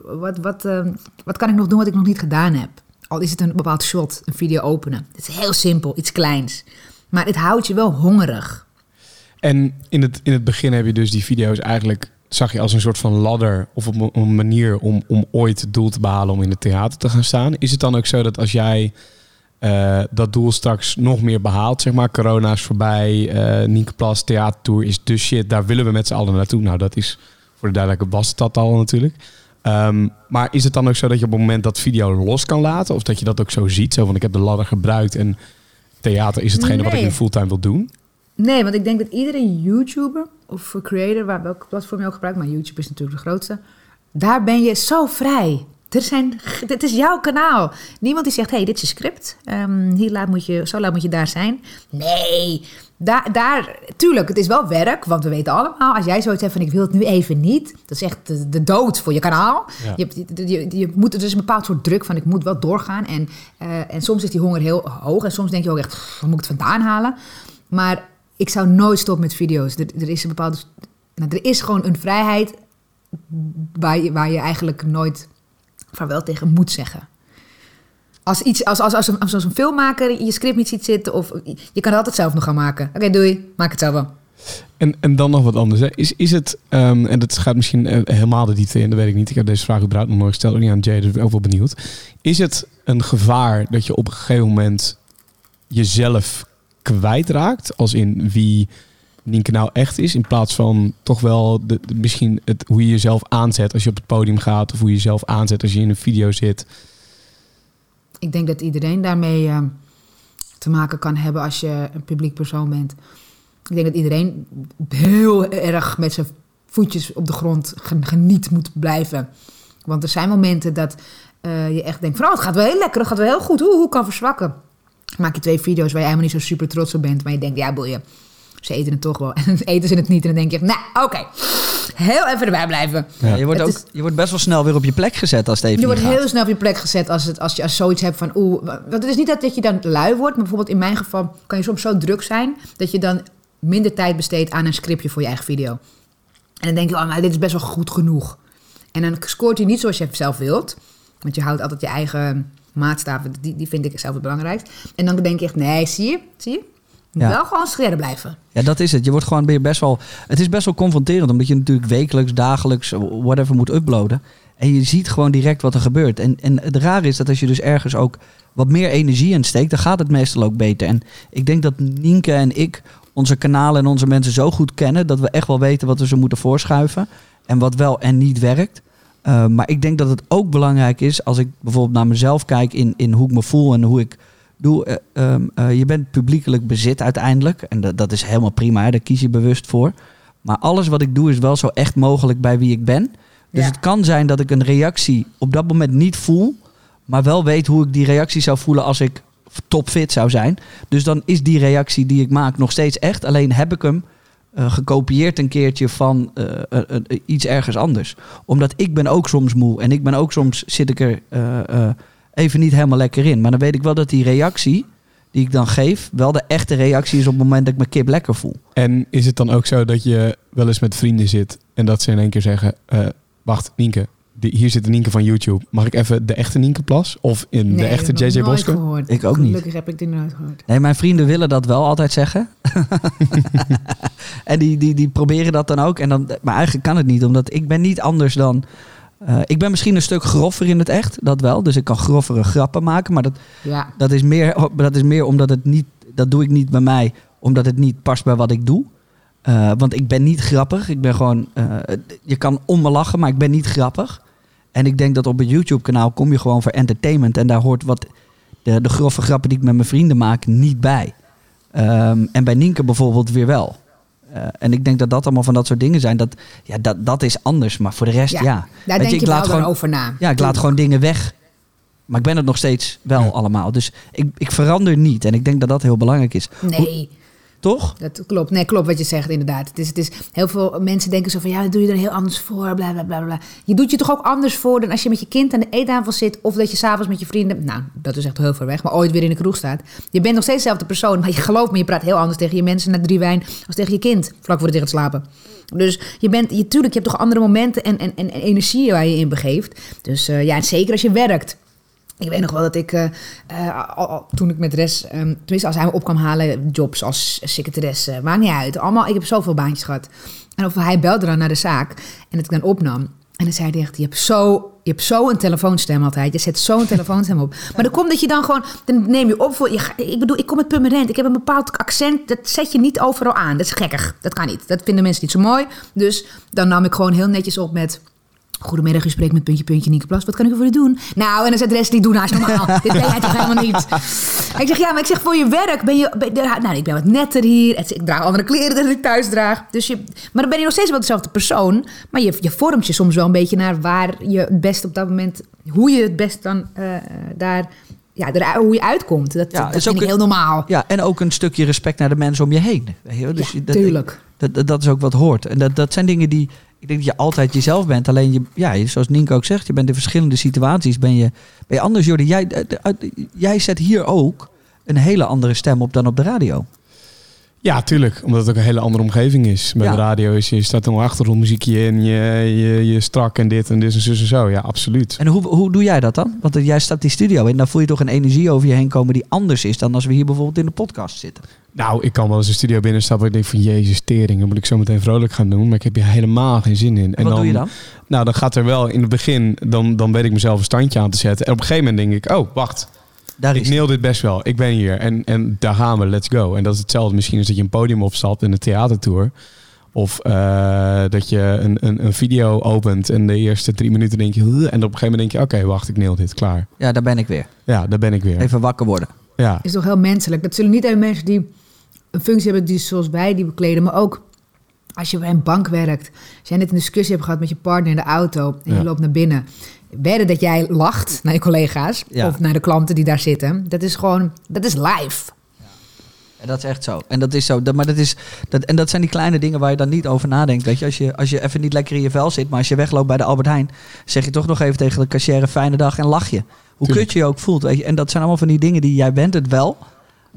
wat, wat, ehm, wat kan ik nog doen wat ik nog niet gedaan heb? Al is het een bepaald shot, een video openen. Het is heel simpel, iets kleins. Maar het houdt je wel hongerig. En in het, in het begin heb je dus die video's eigenlijk, zag je als een soort van ladder of een manier om, om ooit het doel te behalen om in het theater te gaan staan. Is het dan ook zo dat als jij eh, dat doel straks nog meer behaalt, zeg maar, corona is voorbij, eh Nienke Plas theatertour is de shit, daar willen we met z'n allen naartoe. Nou, dat is voor de duidelijke was dat al natuurlijk. Ehm, maar is het dan ook zo dat je op het moment dat video los kan laten, of dat je dat ook zo ziet, zo van ik heb de ladder gebruikt en theater is hetgene wat ik nu fulltime wil doen? Nee, want ik denk dat iedere YouTuber of creator, waar welk platform je ook gebruikt, maar YouTube is natuurlijk de grootste, daar ben je zo vrij. Er zijn, dit is jouw kanaal. Niemand die zegt, hey, dit is je script. Ehm, hier laat moet je, zo laat moet je daar zijn. Nee, daar, daar, tuurlijk, het is wel werk. Want we weten allemaal, als jij zoiets hebt van, ik wil het nu even niet. Dat is echt de, de dood voor je kanaal. Ja. Je, hebt- je, je, moet, er is een bepaald soort druk van, ik moet wel doorgaan. En, eh, en soms is die honger heel hoog. En soms denk je ook echt, "Pff, waar moet ik het vandaan halen? Maar ik zou nooit stoppen met video's. Er, er is een bepaalde. Nou, er is gewoon een vrijheid waar je, waar je eigenlijk nooit vaarwel tegen moet zeggen. Als, iets, als, als, als, een, als een filmmaker je script niet ziet zitten, of je kan het altijd zelf nog gaan maken. Oké, doei, maak het zelf wel. En, en dan nog wat anders. Hè. Is, is het, ehm, en dat gaat misschien eh, helemaal de diepte in, dat weet ik niet. Ik heb deze vraag überhaupt nog nooit gesteld, ook niet aan Jay, dus ik ben ook wel benieuwd. Is het een gevaar dat je op een gegeven moment jezelf kwijtraakt? Als in wie Nienke nou echt is, in plaats van toch wel de, misschien het, hoe je jezelf aanzet als je op het podium gaat, of hoe je jezelf aanzet als je in een video zit. Ik denk dat iedereen daarmee eh, te maken kan hebben als je een publiek persoon bent. Ik denk dat iedereen heel erg met zijn voetjes op de grond gen- geniet moet blijven. Want er zijn momenten dat eh, je echt denkt van... oh, het gaat wel heel lekker, het gaat wel heel goed. Hoe, hoe kan verzwakken? Maak je twee video's waar je helemaal niet zo super trots op bent... maar je denkt, ja, boeien, ze eten het toch wel. En dan eten ze het niet en dan denk je, nou, oké. heel even erbij blijven. Ja, je, wordt Het ook, is- je wordt best wel snel weer op je plek gezet als het even Je niet wordt gaat. heel snel op je plek gezet als, het, als je als zoiets hebt van oeh. Want het is niet dat, dat je dan lui wordt, maar bijvoorbeeld in mijn geval kan je soms zo druk zijn dat je dan minder tijd besteedt aan een scriptje voor je eigen video. En dan denk je, oh, nou, dit is best wel goed genoeg. En dan scoort hij niet zoals je zelf wilt, want je houdt altijd je eigen maatstaven, die, die vind ik zelf het belangrijkst. En dan denk je echt, nee, zie je, zie je? Ja. Wel gewoon scherp blijven. Ja, dat is het. Je wordt gewoon best wel. Het is best wel confronterend, omdat je natuurlijk wekelijks, dagelijks, whatever moet uploaden. En je ziet gewoon direct wat er gebeurt. En, en het rare is dat als je dus ergens ook wat meer energie in steekt, dan gaat het meestal ook beter. En ik denk dat Nienke en ik onze kanalen en onze mensen zo goed kennen dat we echt wel weten wat we ze moeten voorschuiven. En wat wel en niet werkt. Uh, maar ik denk dat het ook belangrijk is als ik bijvoorbeeld naar mezelf kijk in, in hoe ik me voel en hoe ik doe. Uh, um, uh, je bent publiekelijk bezit uiteindelijk. En dat, dat is helemaal prima, hè? daar kies je bewust voor. Maar alles wat ik doe is wel zo echt mogelijk bij wie ik ben. Dus Ja. het kan zijn dat ik een reactie op dat moment niet voel. Maar wel weet hoe ik die reactie zou voelen als ik topfit zou zijn. Dus dan is die reactie die ik maak nog steeds echt. Alleen heb ik hem uh, gekopieerd een keertje van uh, uh, iets ergens anders. Omdat ik ben ook soms moe. En ik ben ook soms zit ik er even niet helemaal lekker in. Maar dan weet ik wel dat die reactie die ik dan geef, wel de echte reactie is op het moment dat ik me kip lekker voel. En is het dan ook zo dat je wel eens met vrienden zit en dat ze in één keer zeggen: uh, Wacht, Nienke, die, hier zit de Nienke van YouTube. Mag ik even de echte Nienke Plas? Of in Nee, de echte JJ nooit Bosker? gehoord. Ik ook niet. Gelukkig heb ik dit nooit gehoord. Nee, mijn vrienden willen dat wel altijd zeggen. en die, die, die proberen dat dan ook. En dan, maar eigenlijk kan het niet, omdat ik ben niet anders dan... Uh, ik ben misschien een stuk groffer in het echt, dat wel. Dus ik kan groffere grappen maken. Maar dat, Ja. dat, is, meer, dat is meer omdat het niet... Dat doe ik niet bij mij, omdat het niet past bij wat ik doe. Uh, want ik ben niet grappig. Ik ben gewoon... Uh, je kan om me lachen, maar ik ben niet grappig. En ik denk dat op een YouTube-kanaal kom je gewoon voor entertainment. En daar hoort wat de, de grove grappen die ik met mijn vrienden maak niet bij. Um, en bij Nienke bijvoorbeeld weer wel. Uh, en ik denk dat dat allemaal van dat soort dingen zijn. Dat, ja, dat, dat is anders. Maar voor de rest, ja. ja. Daar Weet denk je, ik laat wel gewoon, over na. Ja, ik laat gewoon dingen weg. Maar ik ben het nog steeds wel ja. allemaal. Dus ik, ik verander niet. En ik denk dat dat heel belangrijk is. Nee. Toch? Dat klopt. Nee, klopt wat je zegt inderdaad. Het is, het is, heel veel mensen denken zo van, ja, dat doe je er heel anders voor, bla, bla, bla, bla. Je doet je toch ook anders voor dan als je met je kind aan de eettafel zit... of dat je s'avonds met je vrienden, nou, dat is echt heel ver weg... maar ooit weer in de kroeg staat. Je bent nog steeds dezelfde persoon, maar je gelooft me... je praat heel anders tegen je mensen na drie wijn... als tegen je kind, vlak voor het gaat slapen. Dus je bent, je, tuurlijk, je hebt toch andere momenten en, en, en, en energie waar je in begeeft. Dus uh, ja, zeker als je werkt... Ik weet nog wel dat ik, uh, al, al, toen ik met Res, um, tenminste als hij me op kwam halen, jobs als secretaresse, maakt niet uit. Allemaal, ik heb zoveel baantjes gehad. En of hij belde dan naar de zaak en het ik dan opnam. En dan zei hij echt, je hebt zo, je hebt zo een telefoonstem altijd. Je zet zo'n telefoonstem op. Maar dan komt dat je dan gewoon, dan neem je op voor, je, ik bedoel, ik kom met Purmerend. Ik heb een bepaald accent, dat zet je niet overal aan. Dat is gekkig, dat kan niet. Dat vinden mensen niet zo mooi. Dus dan nam ik gewoon heel netjes op met... Goedemiddag, u spreekt met puntje, puntje, Nieke Plas. Wat kan ik voor u doen? Nou, en dan zegt de rest niet doen, haast normaal. Dit ben jij toch helemaal niet? ik zeg, ja, maar ik zeg, voor je werk ben je... Ben, nou, ik ben wat netter hier. Ik draag andere kleren dan ik thuis draag. Dus je, maar dan ben je nog steeds wel dezelfde persoon. Maar je, je vormt je soms wel een beetje naar waar je het best op dat moment... Hoe je het best dan uh, daar... Ja, hoe je uitkomt. Dat, ja, dat is vind ook ik heel normaal. Ja, en ook een stukje respect naar de mensen om je heen. Weet je? Dus ja, dat, tuurlijk. Dat, dat is ook wat hoort. En dat, dat zijn dingen die... Ik denk dat je altijd jezelf bent. Alleen, je, ja, zoals Nienke ook zegt, je bent in verschillende situaties. Ben je, ben je anders, Jordi. Jij, jij zet hier ook een hele andere stem op dan op de radio. Ja, tuurlijk. Omdat het ook een hele andere omgeving is. Bij Ja. de radio is je staat een achtergrondmuziekje in, je, je, je strak en dit en dit en zus en zo. Ja, absoluut. En hoe, hoe doe jij dat dan? Want jij stapt die studio in, dan voel je toch een energie over je heen komen die anders is dan als we hier bijvoorbeeld in de podcast zitten. Nou, ik kan wel eens een studio binnenstappen en ik denk van jezus tering, dan moet ik zo meteen vrolijk gaan doen. Maar ik heb hier helemaal geen zin in. En wat doe je dan? Nou, dan gaat er wel in het begin, dan, dan weet ik mezelf een standje aan te zetten. En op een gegeven moment denk ik, oh, wacht. Daar Ik is neel dit best wel. Ik ben hier. En, en daar gaan we. Let's go. En dat is hetzelfde misschien als dat je een podium opstapt in een theatertour. Of uh, dat je een, een, een, video opent en de eerste drie minuten denk je... En op een gegeven moment denk je, oké, okay, wacht, ik neel dit. Klaar. Ja, daar ben ik weer. Ja, daar ben ik weer. Even wakker worden. Ja. is toch heel menselijk. Dat zullen niet alleen mensen die een functie hebben die zoals wij die bekleden, maar ook als je bij een bank werkt. Als jij net een discussie hebt gehad met je partner in de auto en Ja. je loopt naar binnen. Wedden dat jij lacht naar je collega's Ja. of naar de klanten die daar zitten. Dat is gewoon, dat is live. En dat is echt zo. En dat is zo. Dat, maar dat is, dat, en dat zijn die kleine dingen waar je dan niet over nadenkt. Weet je, als je, als je even niet lekker in je vel zit, maar als je wegloopt bij de Albert Heijn, zeg je toch nog even tegen de cashier fijne dag en lach je. Hoe Tuurlijk. kut je je ook voelt. Weet je. En dat zijn allemaal van die dingen die jij bent het wel.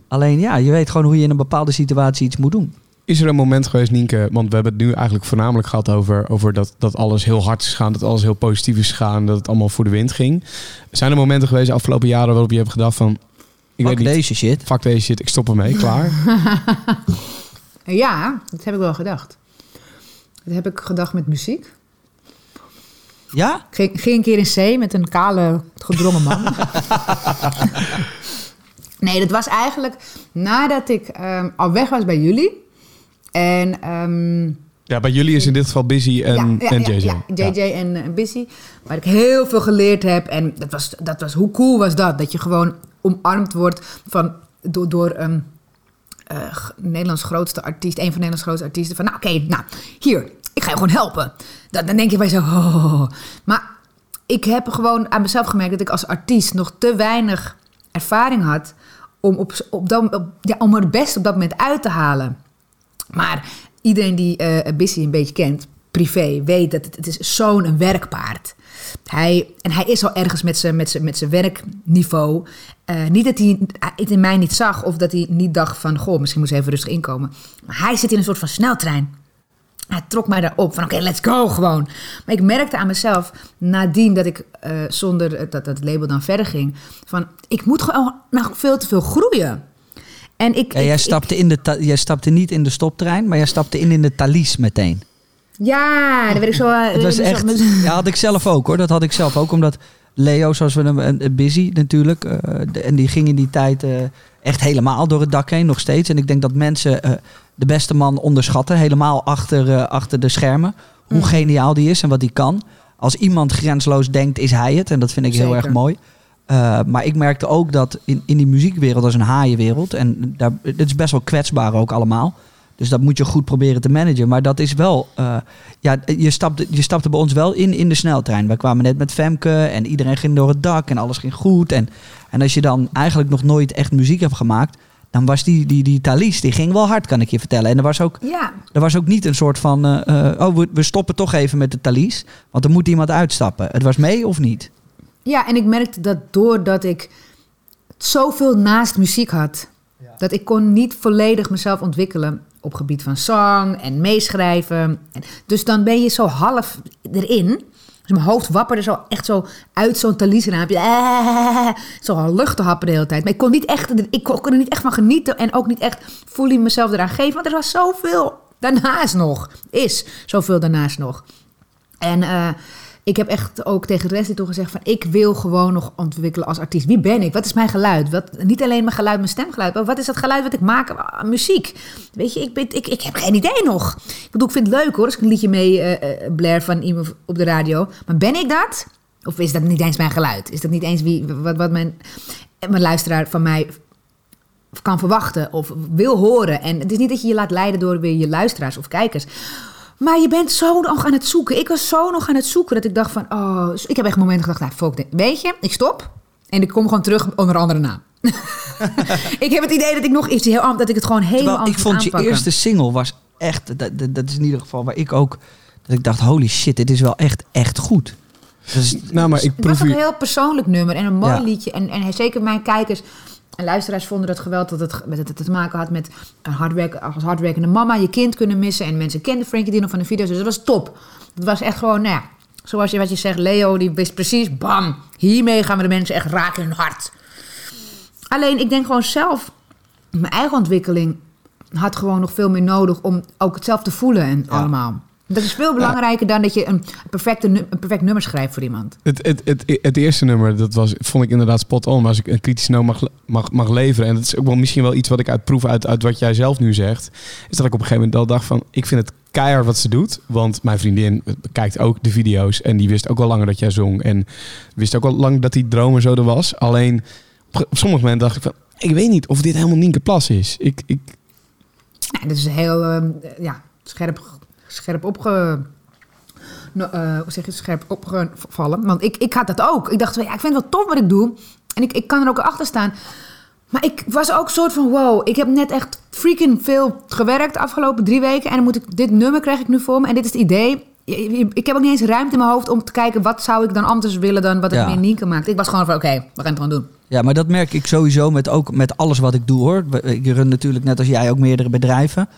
Alleen ja, je weet gewoon hoe je in een bepaalde situatie iets moet doen. Is er een moment geweest, Nienke, want we hebben het nu eigenlijk voornamelijk gehad over, over dat, dat alles heel hard is gegaan, dat alles heel positief is gegaan, dat het allemaal voor de wind ging. Zijn er momenten geweest de afgelopen jaren waarop je hebt gedacht van, ik Fuck weet niet, deze shit. fuck deze shit, ik stop ermee, klaar. Ja, dat heb ik wel gedacht. Dat heb ik gedacht met muziek. Ja? Ik ging, ging een keer in C met een kale, gedrongen man. nee, dat was eigenlijk nadat ik ehm, al weg was bij jullie. En ehm, Ja, bij jullie is in dit geval Busy en, en JJ. Ja, JJ en eh, Busy. Waar ik heel veel geleerd heb. En dat was, dat was, hoe cool was dat? Dat je gewoon omarmd wordt van, door, door eh, Nederlands grootste artiest. Een van Nederlands grootste artiesten. Van nou oké, nou hier, ik ga je gewoon helpen. Dan, dan denk je bij zo... oh. Maar ik heb gewoon aan mezelf gemerkt dat ik als artiest nog te weinig ervaring had... om, op, op dat, op, ja, om het best op dat moment uit te halen. Maar iedereen die eh Bissy een beetje kent, privé, weet dat het, het is zo'n werkpaard. Hij, en hij is al ergens met zijn, met zijn, met zijn werkniveau. Eh, niet dat hij het in mij niet zag of dat hij niet dacht van... goh, misschien moet ze even rustig inkomen. Maar hij zit in een soort van sneltrein. Hij trok mij daarop van oké, let's go gewoon. Maar ik merkte aan mezelf, nadien dat ik eh, zonder dat, dat label dan verder ging... van ik moet gewoon nog veel te veel groeien. En ik, Ja, ik- jij, ik- stapte in de jij stapte niet in de stoptrein, maar jij stapte in in de Thalys meteen. Ja, daar werd ik zo... eh, Het was echt. met- Ja, had ik zelf ook hoor. Dat had ik zelf ook. Omdat Leo, zoals we hem. een- een Busy natuurlijk. eh, de- en die ging in die tijd eh, echt helemaal door het dak heen, nog steeds. En ik denk dat mensen eh, de beste man onderschatten. Helemaal achter, eh, achter de schermen. Hoe Mm. geniaal die is en wat die kan. Als iemand grensloos denkt, is hij het. En dat vind ik heel erg mooi. Eh, maar ik merkte ook dat in, in die muziekwereld, dat is een haaienwereld. En daar, het is best wel kwetsbaar ook allemaal. Dus dat moet je goed proberen te managen. Maar dat is wel. eh, ja, je stapte, je stapte bij ons wel in in de sneltrein. We kwamen net met Femke en iedereen ging door het dak en alles ging goed. En, en als je dan eigenlijk nog nooit echt muziek hebt gemaakt. Dan was die, die, die Thalys, die ging wel hard, kan ik je vertellen. En er was ook, Ja, er was ook niet een soort van. eh, eh, oh, we, we stoppen toch even met de Thalys. Want er moet iemand uitstappen. Het was mee of niet? ja, en ik merkte dat doordat ik zoveel naast muziek had... dat ik kon niet volledig mezelf ontwikkelen op gebied van zang en meeschrijven. En, dus dan ben je zo half erin... Dus mijn hoofd wapperde zo echt zo uit zo'n talisraampje. Eh, zo lucht te happen de hele tijd. Maar ik kon, niet echt, ik kon er niet echt van genieten. En ook niet echt fully mezelf eraan geven. Want er was zoveel daarnaast nog. Is zoveel daarnaast nog. En eh, ik heb echt ook tegen de rest toe gezegd van... ik wil gewoon nog ontwikkelen als artiest. Wie ben ik? Wat is mijn geluid? Wat, niet alleen mijn geluid, mijn stemgeluid... maar wat is dat geluid wat ik maak? Ah, muziek. Weet je, ik, ik, ik heb geen idee nog. Ik bedoel, ik vind het leuk hoor... als ik een liedje mee eh eh, blair van iemand op de radio. Maar ben ik dat? Of is dat niet eens mijn geluid? Is dat niet eens wie, wat, wat mijn, mijn luisteraar van mij kan verwachten of wil horen. En het is niet dat je je laat leiden door weer je luisteraars of kijkers. Maar je bent zo nog aan het zoeken. Ik was zo nog aan het zoeken dat ik dacht van... Oh, ik heb echt momenten gedacht, nou, fuck dit. Weet je, ik stop. En ik kom gewoon terug onder een andere naam. ik heb het idee dat ik nog iets heel anders... Dat ik het gewoon helemaal Terwijl ik vond je aanpakken. eerste single was echt. Dat, dat, dat is in ieder geval waar ik ook. Dat ik dacht, holy shit, dit is wel echt, echt goed. Dus, Nou, maar ik Het was proef ook hier... een heel persoonlijk nummer en een mooi Ja. liedje. En, en zeker mijn kijkers en luisteraars vonden het geweld dat het met het te maken had met een hardwerk, als hardwerkende mama je kind kunnen missen. En mensen kenden Frankie Dino van de video's, dus dat was top. Het was echt gewoon, nou ja, zoals je wat je zegt, Leo die wist precies, bam, hiermee gaan we de mensen echt raken in hun hart. Alleen ik denk gewoon zelf, mijn eigen ontwikkeling had gewoon nog veel meer nodig om ook het zelf te voelen en allemaal. Dat is veel belangrijker dan dat je een, perfecte, een perfect nummer schrijft voor iemand. Het, het, het, het eerste nummer, dat was, vond ik inderdaad spot on. Maar als ik een kritische noot mag, mag, mag leveren... en dat is ook wel misschien wel iets wat ik uitproef uit, uit wat jij zelf nu zegt... is dat ik op een gegeven moment al dacht van... ik vind het keihard wat ze doet. Want mijn vriendin kijkt ook de video's... en die wist ook al langer dat jij zong. En wist ook al lang dat die droom er zo er was. Alleen op, op sommige momenten dacht ik van... ik weet niet of dit helemaal Nienke Plas is. Ik, ik, Ja, dat is heel ehm, ja, scherp, scherp opge... no- eh, hoe zeg je? Scherp opgevallen. Want ik, ik had dat ook. Ik dacht, ja, ik vind het wel tof wat ik doe. En ik, ik kan er ook achter staan. Maar ik was ook soort van, wow, ik heb net echt freaking veel gewerkt de afgelopen drie weken. En dan moet ik, dit nummer krijg ik nu voor me. En dit is het idee. Ik heb ook niet eens ruimte in mijn hoofd om te kijken... wat zou ik dan anders willen dan wat ik Ja. meer Nienke maakt. Ik was gewoon van, oké, we gaan het gewoon doen. Ja, maar dat merk ik sowieso met, ook met alles wat ik doe hoor. Ik run natuurlijk net als jij ook meerdere bedrijven.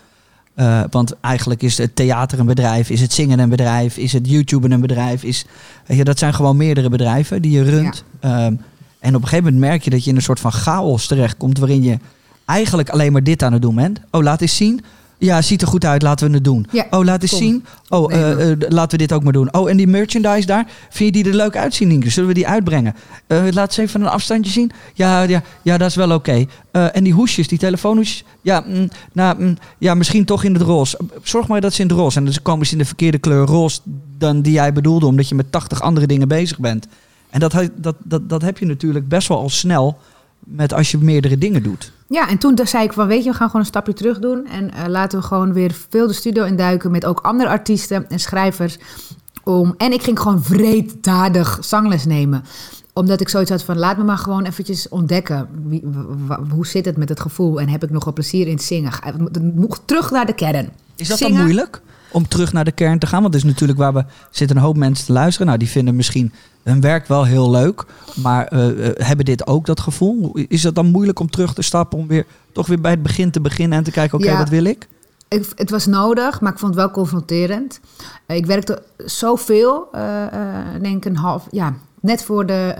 Eh, want eigenlijk is het theater een bedrijf, is het zingen een bedrijf, is het YouTube een bedrijf. Is, weet je, dat zijn gewoon meerdere bedrijven die je runt. Ehm, en op een gegeven moment merk je dat je in een soort van chaos terechtkomt waarin je eigenlijk alleen maar dit aan het doen bent. Oh, laat eens zien. Ja, ziet er goed uit, laten we het doen. Ja, oh, laat eens kom. zien. Oh, Nee, eh, eh, laten we dit ook maar doen. Oh, en die merchandise daar, vind je die er leuk uitzien, Nienke? Zullen we die uitbrengen? Eh, laat eens even een afstandje zien. Ja, ja, ja dat is wel oké. En die hoesjes, die telefoonhoesjes. Ja, mm, nou, mm, ja, misschien toch in het roze. Zorg maar dat ze in het roze. En dan komen ze in de verkeerde kleur roze dan die jij bedoelde, omdat je met 80 andere dingen bezig bent. En dat, dat, dat, dat heb je natuurlijk best wel al snel met als je meerdere dingen doet. Ja, en toen zei ik van, weet je, we gaan gewoon een stapje terug doen. En eh, laten we gewoon weer veel de studio induiken met ook andere artiesten en schrijvers. Om, en ik ging gewoon vreeddadig zangles nemen. Omdat ik zoiets had van, laat me maar gewoon eventjes ontdekken. Wie, hoe zit het met het gevoel? En heb ik nog wel plezier in het zingen? Terug naar de kern. Is dat Zingen. dan moeilijk? Om terug naar de kern te gaan? Want dat is natuurlijk waar we zitten een hoop mensen te luisteren. Nou, die vinden misschien hun werk wel heel leuk. Maar eh, eh, hebben dit ook dat gevoel? Is het dan moeilijk om terug te stappen? Om weer toch weer bij het begin te beginnen en te kijken, oké, Ja. wat wil ik? Ik- het was nodig, maar ik vond het wel confronterend. Ik werkte zoveel, eh eh, denk een half, ja, net voor de,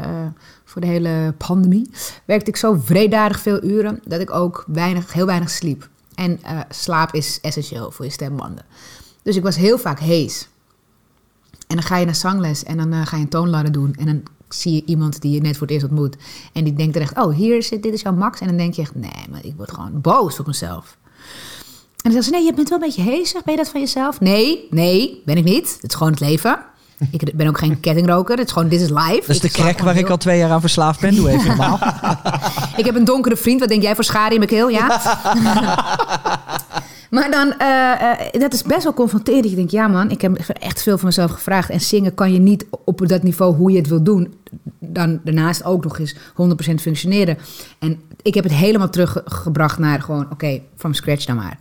voor de hele pandemie, werkte ik zo vredadig veel uren dat ik ook weinig, heel weinig sliep. En slaap is essentieel voor je stembanden. Dus ik was heel vaak hees. En dan ga je naar zangles en dan eh, ga je een toonladder doen. En dan zie je iemand die je net voor het eerst ontmoet. En die denkt er echt, oh, hier zit, dit is jouw max. En dan denk je echt, nee, maar ik word gewoon boos op mezelf. En dan zeggen ze, nee, je bent wel een beetje hezig. Ben je dat van jezelf? Nee, nee, ben ik niet. Het is gewoon het leven. Ik ben ook geen kettingroker. Het is gewoon, dit is live. Dat is de crack waar ik al twee jaar aan verslaafd ben. Doe even normaal. ik heb een donkere vriend. Wat denk jij voor schade in mijn keel? Ja. maar dan, eh, dat is best wel confronterend. Je denkt, ja man, ik heb echt veel van mezelf gevraagd. En zingen kan je niet op dat niveau hoe je het wil doen. Dan daarnaast ook nog eens 100% functioneren. En ik heb het helemaal teruggebracht naar gewoon, oké, from scratch dan maar.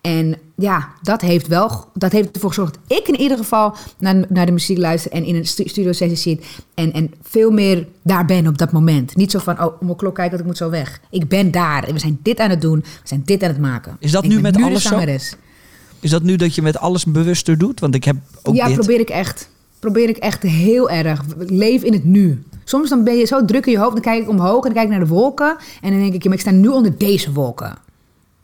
En ja, dat heeft wel, dat heeft ervoor gezorgd dat ik in ieder geval naar, naar de muziek luister en in een stu- studio sessie zit. En, en veel meer daar ben op dat moment. Niet zo van, oh, om mijn klok kijken, want ik moet zo weg. Ik ben daar en we zijn dit aan het doen. We zijn dit aan het maken. Is dat nu met alles zo? Is dat nu dat je met alles bewuster doet? Want ik heb ook Ja, dit. probeer ik echt. Probeer ik echt heel erg. Leef in het nu. Soms dan ben je zo druk in je hoofd, dan kijk ik omhoog en dan kijk ik naar de wolken. En dan denk ik, ja, maar ik sta nu onder deze wolken.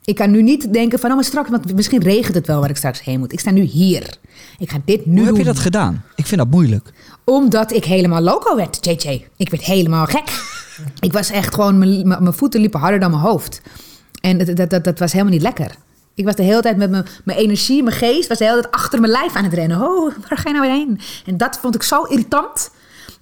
Ik kan nu niet denken van, oh, maar straks, want misschien regent het wel waar ik straks heen moet. Ik sta nu hier. Ik ga dit nu Hoe heb doen. je dat gedaan? Ik vind dat moeilijk. Omdat ik helemaal loco werd, JJ. Ik werd helemaal gek. Ik was echt gewoon, mijn, voeten liepen harder dan mijn hoofd. En dat, dat, dat, dat was helemaal niet lekker. Ik was de hele tijd met mijn, mijn energie, mijn geest, was de hele tijd achter mijn lijf aan het rennen. Oh, waar ga je nou weer heen? En dat vond ik zo irritant,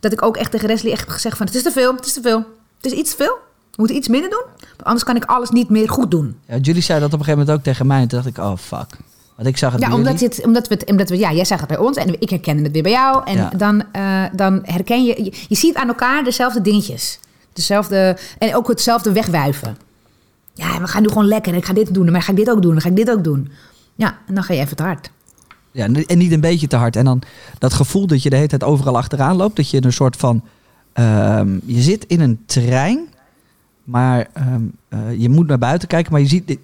dat ik ook echt tegen Leslie echt heb gezegd van, het is te veel, het is te veel. Het is iets te veel. We moeten iets minder doen, anders kan ik alles niet meer goed doen. Ja, jullie zeiden dat op een gegeven moment ook tegen mij. En toen dacht ik, oh fuck. Want ik zag het Ja, omdat, het, omdat we het, omdat we, ja, jij zag het bij ons en ik herkende het weer bij jou. En Ja. dan, eh, dan herken je, je, je ziet aan elkaar dezelfde dingetjes. Dezelfde, en ook hetzelfde wegwuiven. Ja, we gaan nu gewoon lekker. Ik ga dit doen, maar ga ik dit ook doen, dan ga ik dit ook doen. Ja, en dan ga je even te hard. Ja, en niet een beetje te hard. En dan dat gevoel dat je de hele tijd overal achteraan loopt. Dat je een soort van... ehm, je zit in een trein, maar ehm, eh, je moet naar buiten kijken. Maar je ziet,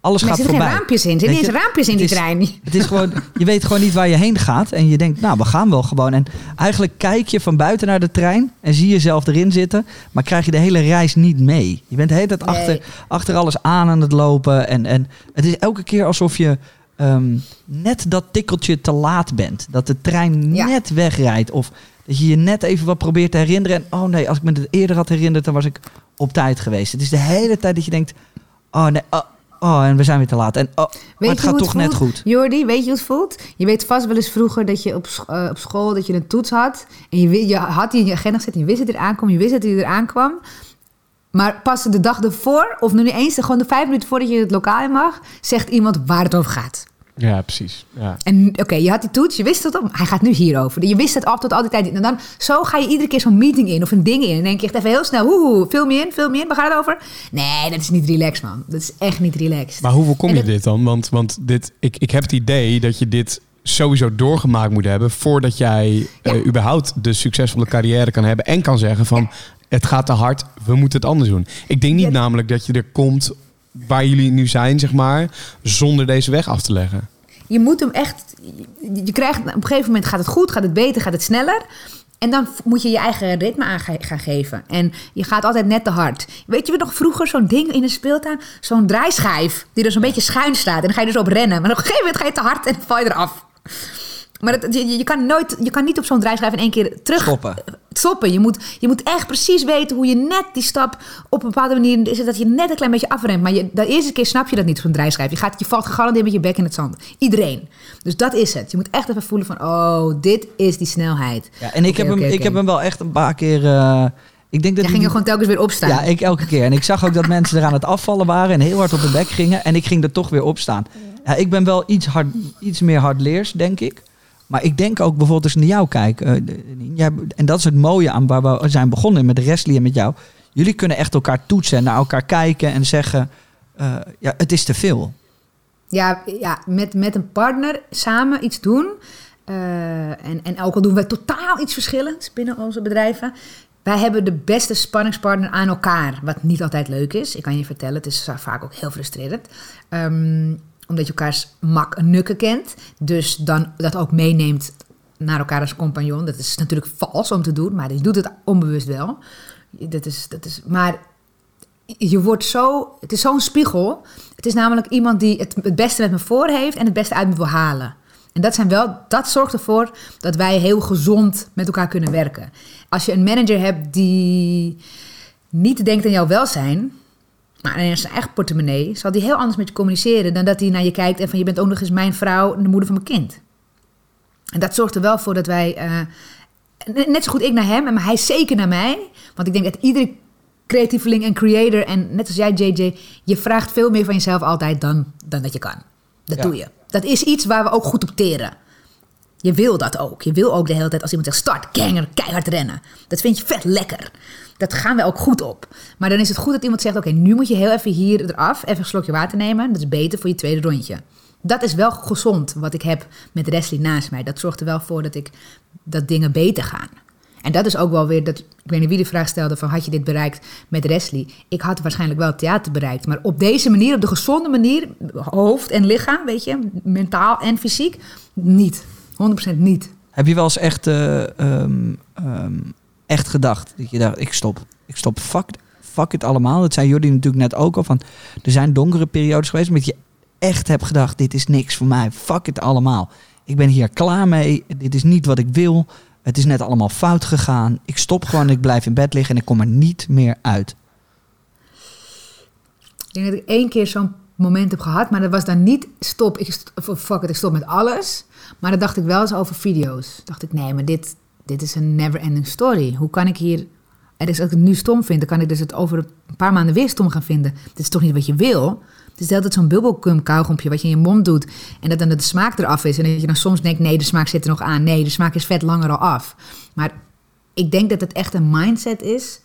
alles Maar er gaat zitten voorbij. geen raampjes in. Er zitten raampjes in die is- trein. Het is gewoon, je weet gewoon niet waar je heen gaat. En je denkt, nou, we gaan wel gewoon. En eigenlijk kijk je van buiten naar de trein en zie jezelf erin zitten. Maar krijg je de hele reis niet mee. Je bent de hele tijd Nee. achter, achter alles aan aan het lopen. En, en het is elke keer alsof je ehm, net dat tikkeltje te laat bent. Dat de trein Ja. net wegrijdt. Of dat je je net even wat probeert te herinneren. En oh nee, als ik me het eerder had herinnerd, dan was ik op tijd geweest. Het is de hele tijd dat je denkt, oh nee, oh, oh en we zijn weer te laat. En oh, maar het gaat toch net goed. Jordi, weet je hoe het voelt? Je weet vast wel eens vroeger dat je op, eh, op school dat je een toets had. En je, je had die in je agenda gezet en je wist dat hij eraan kwam. Je wist dat hij eraan kwam. Maar pas de dag ervoor, of nu niet eens, gewoon de vijf minuten voordat je het lokaal in mag, zegt iemand waar het over gaat. Ja, precies. Ja. En oké, je had die toets, je wist het al. Hij gaat nu hierover. Je wist het al tot al die tijd. En dan zo ga je iedere keer zo'n meeting in of een ding in. En denk je echt even heel snel, hoe, veel meer in, veel meer in. Waar gaat het over? Nee, dat is niet relaxed, man. Dat is echt niet relaxed. Maar hoe voorkom En je dit dan? Want, want dit, ik, ik heb het idee dat je dit sowieso doorgemaakt moet hebben... voordat jij Ja. eh, überhaupt de succesvolle carrière kan hebben... en kan zeggen van, het gaat te hard, we moeten het anders doen. Ik denk niet Ja. namelijk dat je er komt waar jullie nu zijn, zeg maar... zonder deze weg af te leggen. Je moet hem echt. Je, krijgt, op een gegeven moment gaat het goed, gaat het beter, gaat het sneller. En dan moet je je eigen ritme aan ga- gaan geven. En je gaat altijd net te hard. Weet je nog vroeger zo'n ding in de speeltuin? Zo'n draaischijf die er zo'n beetje schuin staat. En dan ga je dus op rennen. Maar op een gegeven moment ga je te hard en val je eraf. Maar het, je, je, kan nooit, je kan niet op zo'n draaischijf in één keer terug Stoppen. stoppen. Je moet, je moet echt precies weten hoe je net die stap op een bepaalde manier is het dat je net een klein beetje afremt. Maar je, de eerste keer snap je dat niet zo'n draaischijf. Je, gaat, je valt gegarandeerd met je bek in het zand. Iedereen. Dus dat is het. Je moet echt even voelen van, oh, dit is die snelheid. Ja, en ik, heb hem, ik heb hem wel echt een paar keer... eh, ik denk dat Jij die- ging er gewoon telkens weer opstaan. Ja, ik elke keer. En ik zag ook dat mensen er aan het afvallen waren en heel hard op de bek gingen. En ik ging er toch weer op staan. Ja, ik ben wel iets, hard, iets meer hardleers, denk ik. Maar ik denk ook bijvoorbeeld als naar jou kijk. eh, en dat is het mooie aan waar we zijn begonnen met Wesley en met jou. Jullie kunnen echt elkaar toetsen en naar elkaar kijken en zeggen... eh, ja, het is te veel. Ja, ja met, met een partner samen iets doen. eh, en, en ook al doen we totaal iets verschillends binnen onze bedrijven. Wij hebben de beste spanningspartner aan elkaar. Wat niet altijd leuk is. Ik kan je vertellen, het is vaak ook heel frustrerend. Ehm, omdat je elkaars mak en nukken kent. Dus dan dat ook meeneemt naar elkaar als compagnon. Dat is natuurlijk vals om te doen, maar je doet het onbewust wel. Dat is, dat is, maar je wordt zo, het is zo'n spiegel. Het is namelijk iemand die het, het beste met me voor heeft en het beste uit me wil halen. En dat, zijn wel, dat zorgt ervoor dat wij heel gezond met elkaar kunnen werken. Als je een manager hebt die niet denkt aan jouw welzijn, maar aan zijn eigen portemonnee, zal die heel anders met je communiceren dan dat hij naar je kijkt en van je bent ook nog eens mijn vrouw en de moeder van mijn kind. En dat zorgt er wel voor dat wij, eh, net zo goed ik naar hem, maar hij zeker naar mij. Want ik denk dat iedere creatieveling en creator, en net als jij JJ, je vraagt veel meer van jezelf altijd dan, dan dat je kan. Dat Ja. doe je. Dat is iets waar we ook goed op teren. Je wil dat ook. Je wil ook de hele tijd als iemand zegt start, ganger, keihard rennen. Dat vind je vet lekker. Dat gaan we ook goed op. Maar dan is het goed dat iemand zegt, oké, nu moet je heel even hier eraf, even een slokje water nemen. Dat is beter voor je tweede rondje. Dat is wel gezond wat ik heb met Wesley naast mij. Dat zorgt er wel voor dat, ik, dat dingen beter gaan. En dat is ook wel weer, dat, ik weet niet wie de vraag stelde van had je dit bereikt met Wesley? Ik had waarschijnlijk wel theater bereikt. Maar op deze manier, op de gezonde manier, hoofd en lichaam, weet je, mentaal en fysiek, niet. 100% niet. Heb je wel eens echt, eh, ehm, ehm, echt gedacht? Dat je dacht, ik stop. Ik stop. Fuck, fuck het allemaal. Dat zei jullie natuurlijk net ook al. Van, er zijn donkere periodes geweest. Dat je echt hebt gedacht, dit is niks voor mij. Fuck het allemaal. Ik ben hier klaar mee. Dit is niet wat ik wil. Het is net allemaal fout gegaan. Ik stop gewoon. Ik blijf in bed liggen. En ik kom er niet meer uit. Ik denk dat ik één keer zo'n moment heb gehad, maar dat was dan niet stop, ik st- of fuck it, ik stop met alles. Maar dat dacht ik wel eens over video's. Dacht ik, nee, maar dit, dit is een never-ending story. Hoe kan ik hier... En als ik het nu stom vind, dan kan ik dus het over een paar maanden weer stom gaan vinden. Dit is toch niet wat je wil? Het is altijd zo'n kauwgompje wat je in je mond doet. En dat dan de smaak eraf is. En dat je dan soms denkt, nee, de smaak zit er nog aan. Nee, de smaak is vet langer al af. Maar ik denk dat het echt een mindset is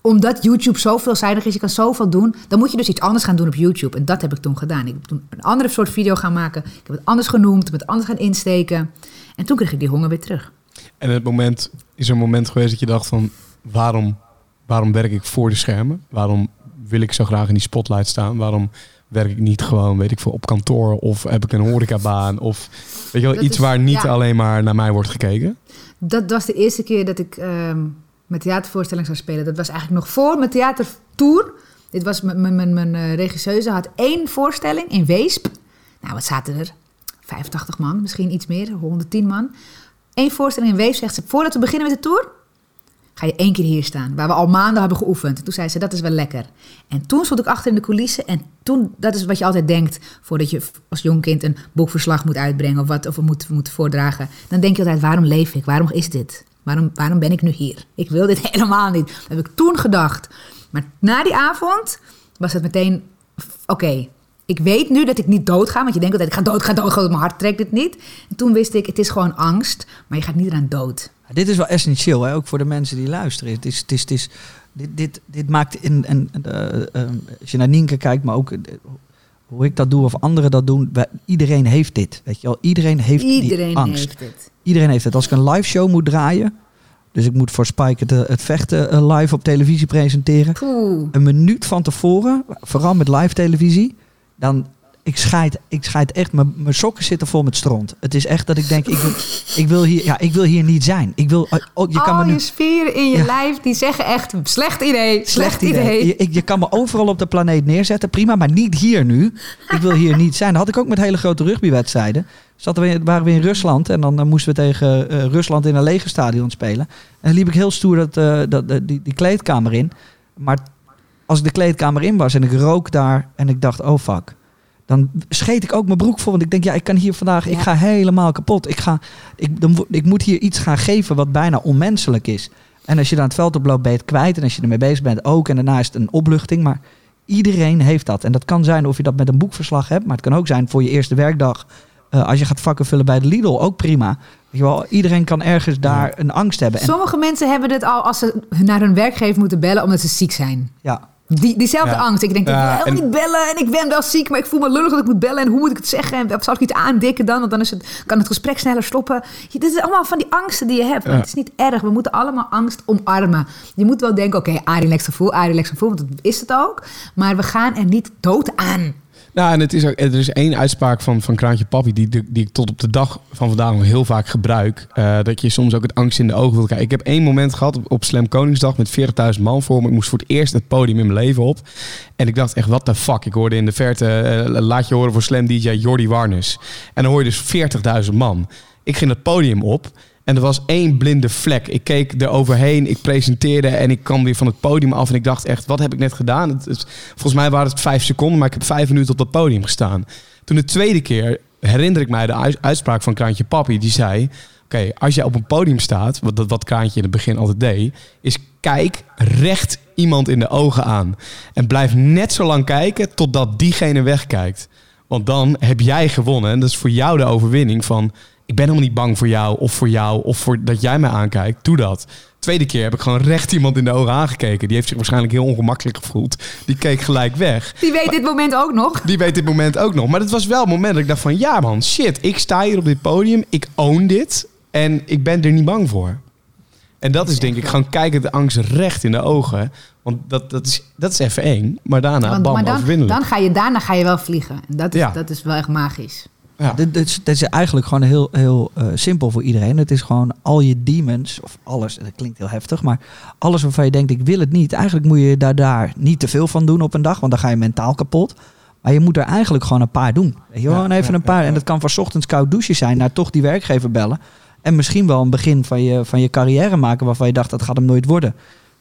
omdat YouTube zo veelzijdig is, je kan zoveel doen, dan moet je dus iets anders gaan doen op YouTube. En dat heb ik toen gedaan. Ik heb toen een andere soort video gaan maken. Ik heb het anders genoemd, ik heb het anders gaan insteken. En toen kreeg ik die honger weer terug. En het moment, is er een moment geweest dat je dacht van... waarom, waarom werk ik voor de schermen? Waarom wil ik zo graag in die spotlight staan? Waarom werk ik niet gewoon, weet ik veel, op kantoor? Of heb ik een horecabaan? Of weet je wel, Dat iets is- waar niet ja. alleen maar naar mij wordt gekeken? Dat was de eerste keer dat ik ehm mijn theatervoorstelling zou spelen. Dat was eigenlijk nog voor mijn theatertour. Dit was mijn eh, regisseuse had één voorstelling in Weesp. Nou, wat zaten er? 85 man, misschien iets meer, 110 man. Eén voorstelling in Weesp zegt ze, voordat we beginnen met de tour, ga je één keer hier staan, waar we al maanden hebben geoefend. En toen zei ze, dat is wel lekker. En toen stond ik achter in de coulissen en toen, dat is wat je altijd denkt, voordat je als jong kind een boekverslag moet uitbrengen of wat, of moet, moet voordragen. Dan denk je altijd, waarom leef ik? Waarom is dit? Waarom, waarom ben ik nu hier? Ik wil dit helemaal niet. Dat heb ik toen gedacht. Maar na die avond was het meteen, oké, Ik weet nu dat ik niet doodga, want je denkt altijd, ik ga dood, ik ga dood, ga dood, mijn hart trekt het niet. En toen wist ik, het is gewoon angst, maar je gaat niet eraan dood. Dit is wel essentieel, hè? ook voor de mensen die luisteren. Het is, het is, het is, dit, dit, dit maakt in, en, eh, eh, als je naar Nienke kijkt, maar ook eh, hoe ik dat doe of anderen dat doen, wij- iedereen heeft dit. Weet je wel, iedereen heeft die Iedereen angst. heeft het. Iedereen heeft het. Als ik een live show moet draaien, dus ik moet voor Spike het, het vechten live op televisie presenteren, Poeh. een minuut van tevoren, vooral met live televisie, dan ik scheid, ik scheid echt, mijn mijn sokken zitten vol met stront. Het is echt dat ik denk, ik wil, ik wil, hier, ja, ik wil hier niet zijn. Ik wil, oh, je kan me nu, je spieren in je Ja. lijf, die zeggen echt, slecht idee, slecht, idee. Je, kan me overal op de planeet neerzetten, prima, maar niet hier nu. Ik wil hier niet zijn. Dat had ik ook met hele grote rugbywedstrijden. Zaten we, waren we in Rusland en dan eh, moesten we tegen eh, Rusland in een lege stadion spelen. En dan liep ik heel stoer dat, eh, dat, eh, die, die kleedkamer in. Maar als ik de kleedkamer in was en ik rook daar en ik dacht, oh fuck. Dan scheet ik ook mijn broek vol. Want ik denk, ja, ik kan hier vandaag, ik ga helemaal kapot. Ik, ga, ik, dan, ik moet hier iets gaan geven wat bijna onmenselijk is. En als je dan het veld oploopt, ben je het kwijt. En als je ermee bezig bent, ook. En daarna is het een opluchting. Maar iedereen heeft dat. En dat kan zijn of je dat met een boekverslag hebt. Maar het kan ook zijn voor je eerste werkdag. eh, als je gaat vakken vullen bij de Lidl, ook prima. Weet je wel, iedereen kan ergens daar een angst hebben. En, Sommige mensen hebben het al als ze naar hun werkgever moeten bellen omdat ze ziek zijn. ja, Die, diezelfde Ja. angst. Ik denk, ik wil helemaal en- niet bellen en ik ben wel ziek, maar ik voel me lullig dat ik moet bellen. En hoe moet ik het zeggen? En zal ik iets aandikken dan? Want dan is het, kan het gesprek sneller stoppen. Dit is allemaal van die angsten die je hebt. Maar het is niet erg. We moeten allemaal angst omarmen. Je moet wel denken, oké, okay, relax gevoel, relax gevoel. Want dat is het ook. Maar we gaan er niet dood aan. Nou, en het is er is één uitspraak van, van Kraantje Papi die, die ik tot op de dag van vandaag nog heel vaak gebruik. Eh, dat je soms ook het angst in de ogen wil kijken. Ik heb één moment gehad op, op Slam Koningsdag met 40.000 man voor me. Ik moest voor het eerst het podium in mijn leven op. En ik dacht echt, wat de fuck. Ik hoorde in de verte, eh, laat je horen voor Slam DJ Jordi Warnes. En dan hoor je dus 40.000 man. Ik ging het podium op. En er was één blinde vlek. Ik keek er overheen, ik presenteerde en ik kwam weer van het podium af. En ik dacht echt, wat heb ik net gedaan? Het, volgens mij waren het vijf seconden, maar ik heb vijf minuten op dat podium gestaan. Toen de tweede keer herinner ik mij de uits- uitspraak van Kraantje Papi. Die zei, oké, als jij op een podium staat, wat, wat Kraantje in het begin altijd deed, is kijk recht iemand in de ogen aan. En blijf net zo lang kijken totdat diegene wegkijkt. Want dan heb jij gewonnen. En dat is voor jou de overwinning van... ik ben helemaal niet bang voor jou of voor jou... of voor dat jij mij aankijkt. Doe dat. Tweede keer heb ik gewoon recht iemand in de ogen aangekeken. Die heeft zich waarschijnlijk heel ongemakkelijk gevoeld. Die keek gelijk weg. Die weet dit moment ook nog. Die weet dit moment ook nog. Maar het was wel een moment dat ik dacht van... ja man, shit, ik sta hier op dit podium. Ik own dit. En ik ben er niet bang voor. En dat is denk ik gewoon kijken de angst recht in de ogen. Want dat, dat, is, dat is even eng. Maar daarna, Want- bam, maar dan, dan ga je, daarna ga je wel vliegen. En dat is, Ja. dat is wel echt magisch. Ja. Dit, dit, is- dit is eigenlijk gewoon heel, heel eh, simpel voor iedereen. Het is gewoon al je demons, of alles, dat klinkt heel heftig, maar alles waarvan je denkt, ik wil het niet. Eigenlijk moet je daar, daar niet te veel van doen op een dag, want dan ga je mentaal kapot. Maar je moet er eigenlijk gewoon een paar doen. Weet je wel? Ja, Gewoon even ja, een paar. En dat kan van 's ochtends koud douchen zijn, naar toch die werkgever bellen. En misschien wel een begin van je, van je carrière maken waarvan je dacht, dat gaat hem nooit worden.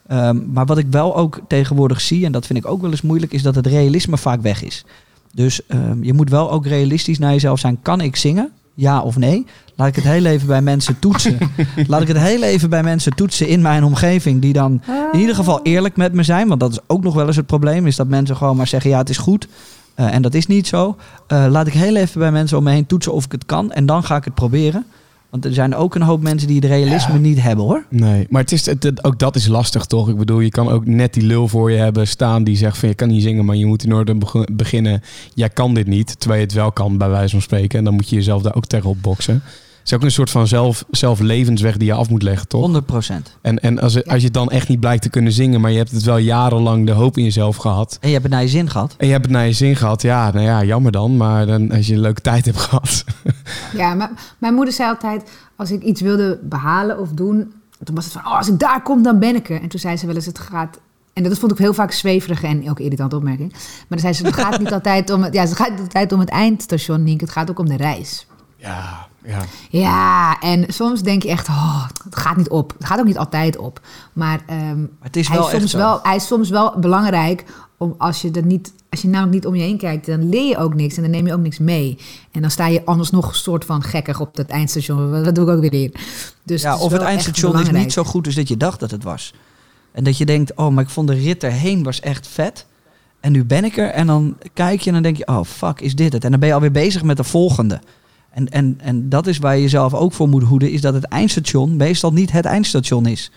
Ehm, maar wat ik wel ook tegenwoordig zie, en dat vind ik ook wel eens moeilijk, is dat het realisme vaak weg is. Dus ehm, je moet wel ook realistisch naar jezelf zijn. Kan ik zingen? Ja of nee? Laat ik het heel even bij mensen toetsen. Laat ik het heel even bij mensen toetsen in mijn omgeving. Die dan in ieder geval eerlijk met me zijn. Want dat is ook nog wel eens het probleem. Is dat mensen gewoon maar zeggen, ja het is goed. Eh, en dat is niet zo. Eh, laat ik heel even bij mensen om me heen toetsen of ik het kan. En dan ga ik het proberen. Want er zijn ook een hoop mensen die het realisme niet hebben hoor. Nee, maar het is, het, ook dat is lastig toch? Ik bedoel, je kan ook net die lul voor je hebben staan die zegt van je kan niet zingen, maar je moet in orde beg- beginnen. Jij kan dit niet, terwijl je het wel kan bij wijze van spreken. En dan moet je jezelf daar ook tegen opboksen. Het is ook een soort van zelf, zelflevensweg die je af moet leggen, toch? 100 procent. En, en als, het- als je het dan echt niet blijkt te kunnen zingen, maar je hebt het wel jarenlang de hoop in jezelf gehad. En je hebt het naar je zin gehad. En je hebt het naar je zin gehad, ja, nou ja, jammer dan. Maar dan, als je een leuke tijd hebt gehad. Ja, maar mijn moeder zei altijd, als ik iets wilde behalen of doen, toen was het van, oh, als ik daar kom, dan ben ik er. En toen zei ze wel eens, het gaat... En dat vond ik heel vaak zweverig en ook irritante opmerking. Maar dan zei ze, het gaat niet altijd om het, ja, het gaat niet altijd om het eindstation, Nienke. Het gaat ook om de reis. Ja, ja. Ja, en soms denk je echt, oh, het gaat niet op. Het gaat ook niet altijd op. Maar, ehm, het is hij, wel is echt soms wel, hij is soms wel belangrijk. Om, als, je er niet, als je namelijk niet om je heen kijkt, dan leer je ook niks. En dan neem je ook niks mee. En dan sta je anders nog een soort van gekkig op dat eindstation. Wat doe ik ook weer hier? Dus ja, is of het eindstation is niet zo goed als dat je dacht dat het was. En dat je denkt, oh, maar ik vond de rit erheen was echt vet. En nu ben ik er. En dan kijk je en dan denk je, oh fuck, is dit het? En dan ben je alweer bezig met de volgende. En, en, en dat is waar je jezelf ook voor moet hoeden, is dat het eindstation meestal niet het eindstation is.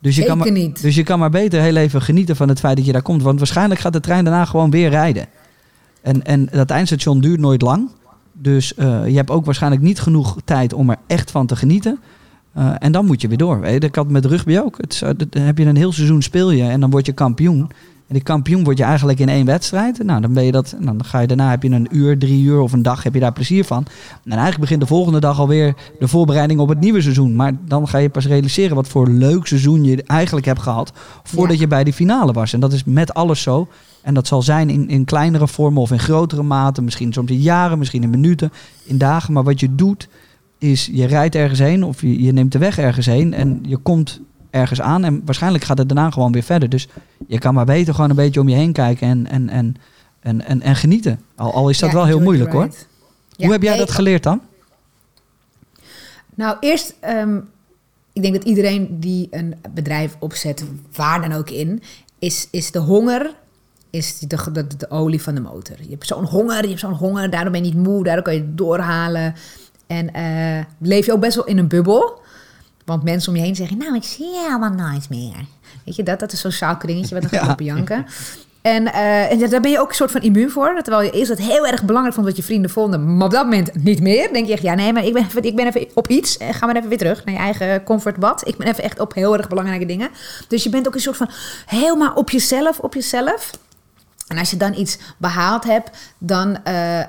Dus je, kan maar, niet. dus je kan maar beter heel even genieten van het feit dat je daar komt. Want waarschijnlijk gaat de trein daarna gewoon weer rijden. En, en dat eindstation duurt nooit lang. Dus eh, je hebt ook waarschijnlijk niet genoeg tijd om er echt van te genieten. Eh, en dan moet je weer door. Weet je. Dat had met rugby ook. Het, eh, dan heb je een heel seizoen speel je en dan word je kampioen. En die kampioen word je eigenlijk in één wedstrijd. Nou, dan ben je dat. Nou, dan ga je daarna heb je een uur, drie uur of een dag heb je daar plezier van. En eigenlijk begint de volgende dag alweer de voorbereiding op het nieuwe seizoen. Maar dan ga je pas realiseren wat voor leuk seizoen je eigenlijk hebt gehad. Voordat Ja. je bij die finale was. En dat is met alles zo. En dat zal zijn in, in kleinere vormen of in grotere mate. Misschien soms in jaren, misschien in minuten, in dagen. Maar wat je doet, is je rijdt ergens heen of je, je neemt de weg ergens heen. En je komt ergens aan. En waarschijnlijk gaat het daarna gewoon weer verder. Dus je kan maar beter gewoon een beetje om je heen kijken en, en, en, en, en, en genieten. Al, al is dat Ja, wel heel moeilijk hoor. Ja, Hoe heb jij dat geleerd dan? Nou, eerst, ehm, ik denk dat iedereen die een bedrijf opzet, waar dan ook in, is, is de honger, is de, de, de olie van de motor. Je hebt zo'n honger, je hebt zo'n honger, daardoor ben je niet moe, daardoor kan je het doorhalen. En eh, leef je ook best wel in een bubbel. Want mensen om je heen zeggen, nou, ik zie je helemaal nooit meer. Weet je, dat, dat is zo'n kringetje wat dan gaat Ja. op janken. En, eh, en daar ben je ook een soort van immuun voor. Terwijl je eerst het heel erg belangrijk vond wat je vrienden vonden. Maar op dat moment niet meer. denk je echt, ja nee, maar ik ben, even, ik ben even op iets. En ga maar even weer terug naar je eigen comfortbad. Ik ben even echt op heel erg belangrijke dingen. Dus je bent ook een soort van helemaal op jezelf, op jezelf. En als je dan iets behaald hebt, dan... eh, eh,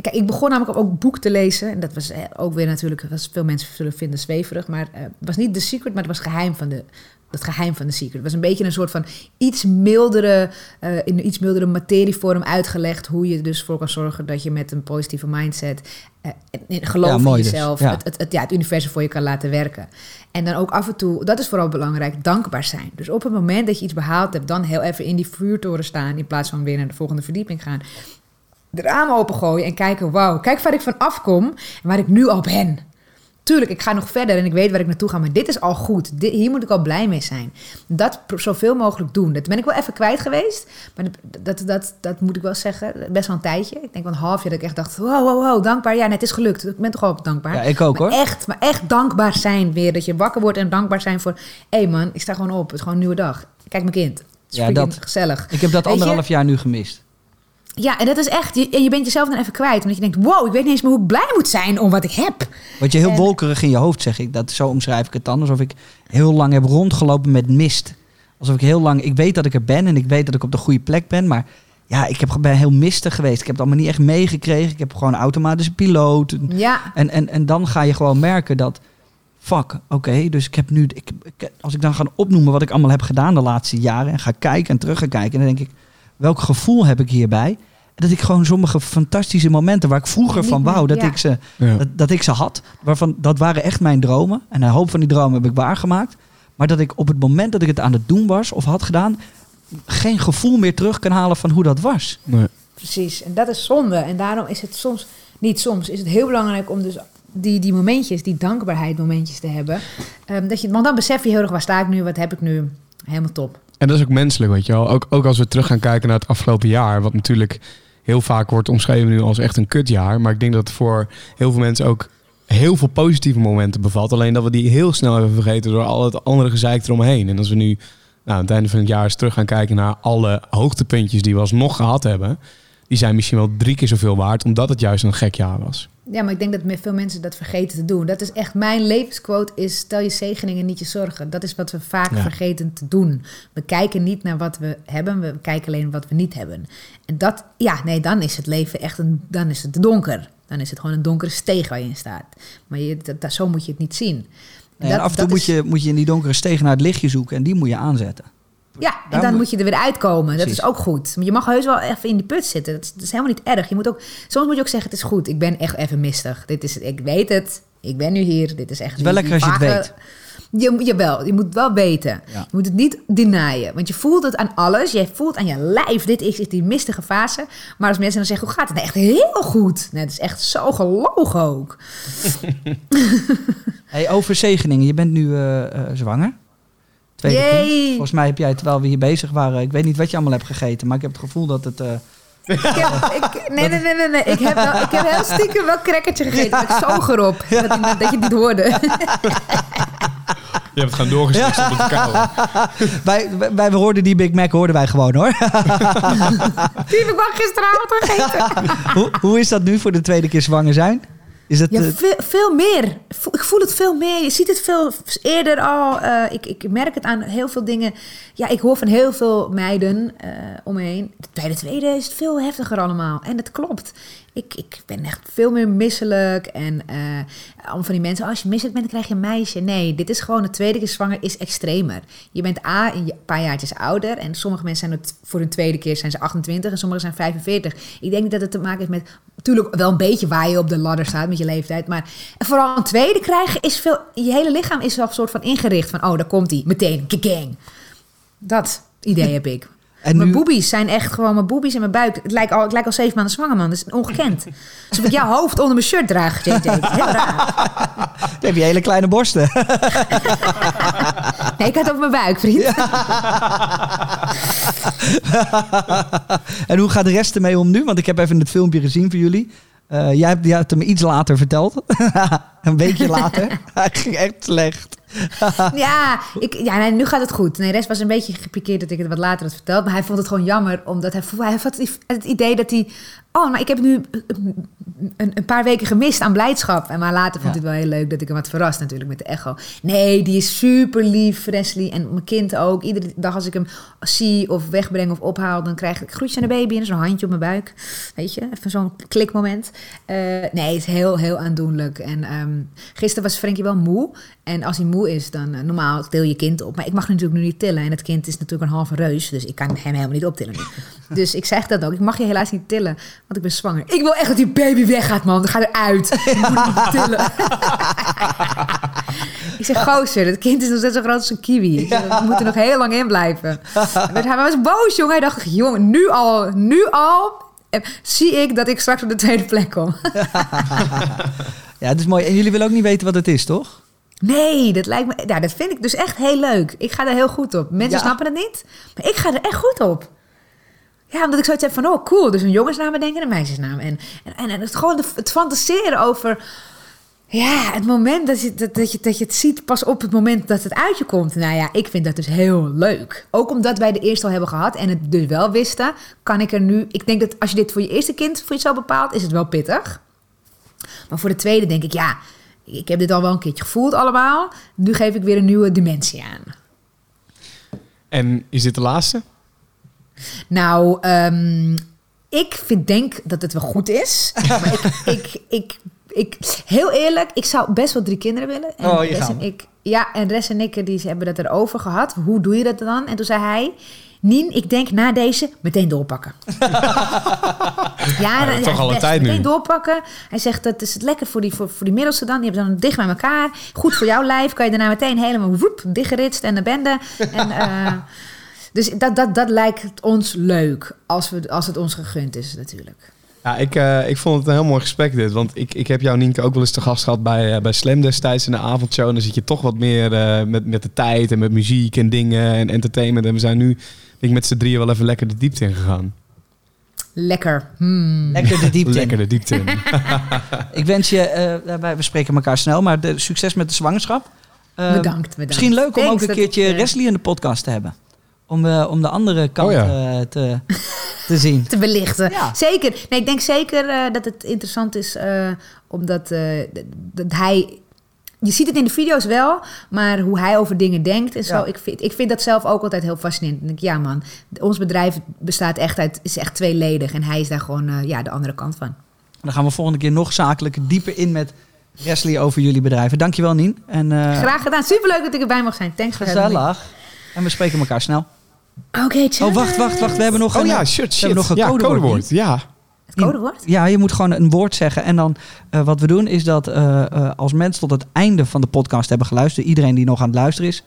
kijk, ik begon namelijk ook boek te lezen. En dat was eh, ook weer natuurlijk... Was veel mensen zullen vinden zweverig. Maar het was niet The Secret, maar het was geheim van de... Het geheim van de secret. Het was een beetje een soort van iets mildere, eh, in iets mildere materievorm uitgelegd. Hoe je dus voor kan zorgen dat je met een positieve mindset. en- en geloof Ja, in dus. jezelf. Ja. Het, het, het, ja, het universum voor je kan laten werken. En dan ook af en toe, dat is vooral belangrijk, dankbaar zijn. Dus op het moment dat je iets behaald hebt, dan heel even in die vuurtoren staan. In plaats van weer naar de volgende verdieping gaan. De ramen opengooien en kijken, wauw, kijk waar ik van afkom en waar ik nu al ben. Tuurlijk, ik ga nog verder en ik weet waar ik naartoe ga, maar dit is al goed. Dit, hier moet ik al blij mee zijn. Dat zoveel mogelijk doen. Dat ben ik wel even kwijt geweest, maar dat, dat, dat, dat moet ik wel zeggen, best wel een tijdje. Ik denk wel een half jaar dat ik echt dacht, wow, wow, wow, dankbaar. Ja, net is gelukt. Ik ben toch wel dankbaar. Ja, ik ook Maar hoor. Echt, maar echt dankbaar zijn weer. Dat je wakker wordt en dankbaar zijn voor... Hé hey man, ik sta gewoon op. Het is gewoon een nieuwe dag. Kijk mijn kind. Het is Ja, dat- gezellig. Ik heb dat Weet je? anderhalf jaar nu gemist. Ja, en dat is echt... Je, en je bent jezelf dan even kwijt. Omdat je denkt, wow, ik weet niet eens meer hoe ik blij moet zijn om wat ik heb. Word je heel En- wolkerig in je hoofd, zeg ik. Dat, zo omschrijf ik het dan. Alsof ik heel lang heb rondgelopen met mist. Alsof ik heel lang... Ik weet dat ik er ben en ik weet dat ik op de goede plek ben. Maar ja, ik heb, ben heel mistig geweest. Ik heb het allemaal niet echt meegekregen. Ik heb gewoon een automatische piloot. Ja, En, en, en dan ga je gewoon merken dat... Fuck, oké, dus ik heb nu... Ik, ik- als ik dan ga opnoemen wat ik allemaal heb gedaan de laatste jaren... en ga kijken en terug ga kijken... dan denk ik, welk gevoel heb ik hierbij? Dat ik gewoon sommige fantastische momenten... waar ik vroeger van wou dat, ja. ik ze, dat, dat ik ze had... Waarvan, dat waren echt mijn dromen. En een hoop van die dromen heb ik waargemaakt. Maar dat ik op het moment dat ik het aan het doen was... of had gedaan... geen gevoel meer terug kan halen van hoe dat was. Nee. precies. En dat is zonde. En daarom is het soms... Niet soms. Is het heel belangrijk om dus die, die momentjes, die dankbaarheid momentjes te hebben. Ehm, dat je, want dan besef je heel erg, waar sta ik nu? Wat heb ik nu? Helemaal top. En dat is ook menselijk, weet je wel. Ook, ook als we terug gaan kijken naar het afgelopen jaar, wat natuurlijk heel vaak wordt omschreven nu als echt een kutjaar. Maar ik denk dat het voor heel veel mensen ook heel veel positieve momenten bevat. Alleen dat we die heel snel hebben vergeten door al het andere gezeik eromheen. En als we nu nou, aan het einde van het jaar eens terug gaan kijken naar alle hoogtepuntjes die we alsnog gehad hebben. Die zijn misschien wel drie keer zoveel waard, omdat het juist een gek jaar was. Ja, maar ik denk dat veel mensen dat vergeten te doen. Dat is echt mijn levensquote is stel je zegeningen niet je zorgen. Dat is wat we vaak Ja. vergeten te doen. We kijken niet naar wat we hebben, we kijken alleen wat we niet hebben. En dat, ja, nee, dan is het leven echt een, dan is het donker. Dan is het gewoon een donkere steeg waar je in staat. Maar je, dat, dat- zo moet je het niet zien. En Dat- af en toe moet is- je, moet je in die donkere steeg naar het lichtje zoeken... en die moet je aanzetten. Ja, en dan moet- moet je er weer uitkomen. Dat is ook goed. Maar je mag heus wel even in die put zitten. Dat is, dat is helemaal niet erg. Je moet ook, soms moet je ook zeggen, het is goed. Ik ben echt even mistig. Dit is, ik weet het. Ik ben nu hier. Dit is echt... Het is wel lekker als je het weet. Je, jawel, je moet wel weten. Ja. Je moet het niet denyen. Want je voelt het aan alles. Je voelt aan je lijf. Dit is, is die mistige fase. Maar als mensen dan zeggen, hoe gaat het? Nou, echt heel goed. Nee, het is echt zo gelogen ook. Hey, over zegeningen. Je bent nu eh, eh, zwanger. Tweede Yay. kind. Volgens mij heb jij, terwijl we hier bezig waren... Ik weet niet wat je allemaal hebt gegeten, maar ik heb het gevoel dat het... eh, Ik heb, ik, nee, nee, nee, nee, nee. Ik heb, wel, ik heb heel stiekem wel crackertje gegeten. maar Ik zoog erop. Dat, je- dat je het niet hoorde. Je hebt het gewoon doorgeslikt op het wij, wij hoorden die Big Mac hoorden wij gewoon hoor. Die heb ik wel gisteravond gegeten. hoe, hoe is dat nu voor de tweede keer zwanger zijn? Is dat, Ja, veel, veel meer. Ik voel het veel meer. Je ziet het veel eerder al. Eh, ik, ik merk het aan heel veel dingen. Ja, ik hoor van heel veel meiden eh, om me heen. Bij de tweede is het veel heftiger allemaal. En dat klopt. Ik, ik ben echt veel meer misselijk. En allemaal van die mensen, "Oh, als je misselijk bent, krijg je een meisje. Nee, dit is gewoon de tweede keer zwanger is extremer. Je bent A, een paar jaartjes ouder. En sommige mensen zijn het voor hun tweede keer zijn ze 28 en sommigen zijn 45. Ik denk dat het te maken heeft met... Natuurlijk wel een beetje waar je op de ladder staat met je leeftijd. Maar vooral een tweede krijgen is veel... Je hele lichaam is wel een soort van ingericht. Van, oh, daar komt hij. Meteen. Gang. Dat idee heb ik. En mijn nu- boobies zijn echt gewoon mijn boobies en mijn buik. Het lijkt al, ik lijk al zeven maanden zwanger, man. Dat is ongekend. Alsof ik jouw hoofd onder mijn shirt draag, JJ. Heel raar. Dan heb je hele kleine borsten. Nee, ik had het op mijn buik, vriend. en hoe gaat de rest ermee om nu? Want ik heb even het filmpje gezien voor jullie. Eh, jij, hebt, jij hebt hem iets later verteld. een weekje later. Hij ging echt slecht. Ja, ik, ja nee, nu gaat het goed. Nee, de rest was een beetje gepikeerd dat ik het wat later had verteld. Maar hij vond het gewoon jammer, omdat hij, hij had het idee dat hij... Oh, maar ik heb nu een, een paar weken gemist aan blijdschap. En maar later vond hij het wel heel leuk dat ik hem had verrast natuurlijk met de echo. Nee, die is super lief, Wesley. En mijn kind ook. Iedere dag als ik hem zie of wegbreng of ophaal... dan krijg ik groetje aan de baby en zo'n handje op mijn buik. Weet je, even zo'n klikmoment. Eh, nee, het is heel, heel aandoenlijk. En gisteren was Frenkie wel moe. En als hij moe is, dan eh, normaal til je kind op. Maar ik mag natuurlijk nu niet tillen. En het kind is natuurlijk een halve reus. Dus ik kan hem helemaal niet optillen nu. Dus ik zeg dat ook. Ik mag je helaas niet tillen, want ik ben zwanger. Ik wil echt dat die baby weggaat, man. Dan ga eruit. Ik moet niet tillen. ik zeg, gozer, dat kind is nog steeds zo groot als een kiwi. Zeg, we moeten nog heel lang in blijven. Hij was boos, jongen. Hij dacht, jongen, nu al, nu al... eh, Zie ik dat ik straks op de tweede plek kom. Ja, het is mooi. En jullie willen ook niet weten wat het is, toch? Nee, dat lijkt me. Ja, dat vind ik dus echt heel leuk. Ik ga er heel goed op. Mensen Ja. snappen het niet, maar ik ga er echt goed op. Ja, omdat ik zoiets heb van, oh cool, dus een jongensnaam bedenken en een meisjesnaam. En, en, en, het, gewoon het fantaseren over, ja, het moment dat je, dat, dat, je, dat je het ziet pas op het moment dat het uit je komt. Nou ja, ik vind dat dus heel leuk. Ook omdat wij de eerste al hebben gehad en het dus wel wisten, kan ik er nu... Ik denk dat als je dit voor je eerste kind voor jezelf bepaalt, is het wel pittig. Maar voor de tweede denk ik, ja, ik heb dit al wel een keertje gevoeld allemaal. Nu geef ik weer een nieuwe dimensie aan. En is dit de laatste? Nou, ehm, ik vind, denk dat het wel goed is. Maar ik, ik, ik, ik, heel eerlijk, ik zou best wel drie kinderen willen. En Oh, en we. ik, ja, en Res en ik die hebben dat erover gehad. Hoe doe je dat dan? En toen zei hij... Nien, ik denk na deze meteen doorpakken. ja, toch ja, al een tijd nu. Meteen doorpakken. Hij zegt, dat is het lekker voor die, voor, voor die middelste dan. Die hebben dan dicht bij elkaar. Goed voor jouw lijf. Kan je daarna meteen helemaal woep, dichtgeritst en de bende. En, eh, dus dat, dat, dat lijkt ons leuk. Als, we, als het ons gegund is natuurlijk. Ja, ik, eh, ik vond het een heel mooi gesprek dit. Want ik, ik heb jou, Nienke, ook wel eens te gast gehad bij, eh, bij Slam destijds in de avondshow. En dan zit je toch wat meer met, met de tijd en met muziek en dingen en entertainment. En we zijn nu, ik, met z'n drieën wel even lekker de diepte in gegaan. Lekker. Hmm. Lekker de diepte in. Lekker de diepte in. Ik wens je, eh, wij we spreken elkaar snel, maar de, succes met de zwangerschap. Eh, Bedankt, bedankt. Misschien leuk om Thanks ook een keertje ik, Wesley in de podcast te hebben. Om, eh, om de andere kant Oh ja. eh, te, te zien. te belichten. Ja. Zeker. Nee, ik denk zeker eh, dat het interessant is, eh, omdat eh, dat hij. Je ziet het in de video's wel, maar hoe hij over dingen denkt en zo. Ja. Ik, vind, ik vind dat zelf ook altijd heel fascinerend. Ik, ja man, ons bedrijf bestaat echt uit, is echt tweeledig. En hij is daar gewoon eh, ja, de andere kant van. Dan gaan we volgende keer nog zakelijk dieper in met Wesley over jullie bedrijven. Dankjewel Nien. En, eh, Graag gedaan. Superleuk dat ik erbij mag zijn. Thanks voor having me. Gezellig. En we spreken elkaar snel. Oké, ciao. Oh, wacht, wacht, wacht. We hebben nog Oh een, ja, shit, we shit. hebben nog een ja, codewoord. codewoord. Ja. Codewoord? Ja, je moet gewoon een woord zeggen. En dan eh, wat we doen is dat eh, eh, als mensen tot het einde van de podcast hebben geluisterd, iedereen die nog aan het luisteren is,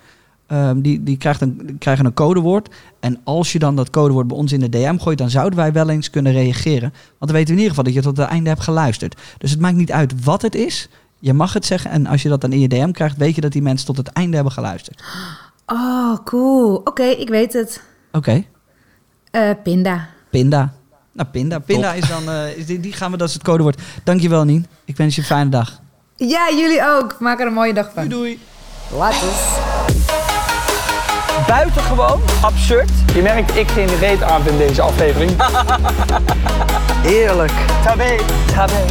ehm, die, die krijgt een, die krijgen een codewoord. En als je dan dat codewoord bij ons in de DM gooit, dan zouden wij wel eens kunnen reageren. Want dan weten we in ieder geval dat je tot het einde hebt geluisterd. Dus het maakt niet uit wat het is. Je mag het zeggen. En als je dat dan in je DM krijgt, weet je dat die mensen tot het einde hebben geluisterd. Oh, cool. Oké, ik weet het. Oké, pinda. pinda. Nou, pinda. Pinda is dan... eh, is die, die gaan we, dat is het codewoord. Dankjewel, Nien. Ik wens je een fijne dag. Ja, jullie ook. Maak er een mooie dag van. doei. Later. Buitengewoon absurd. Je merkt, ik geen reet aan in deze aflevering. Heerlijk. Tabé. Tabé.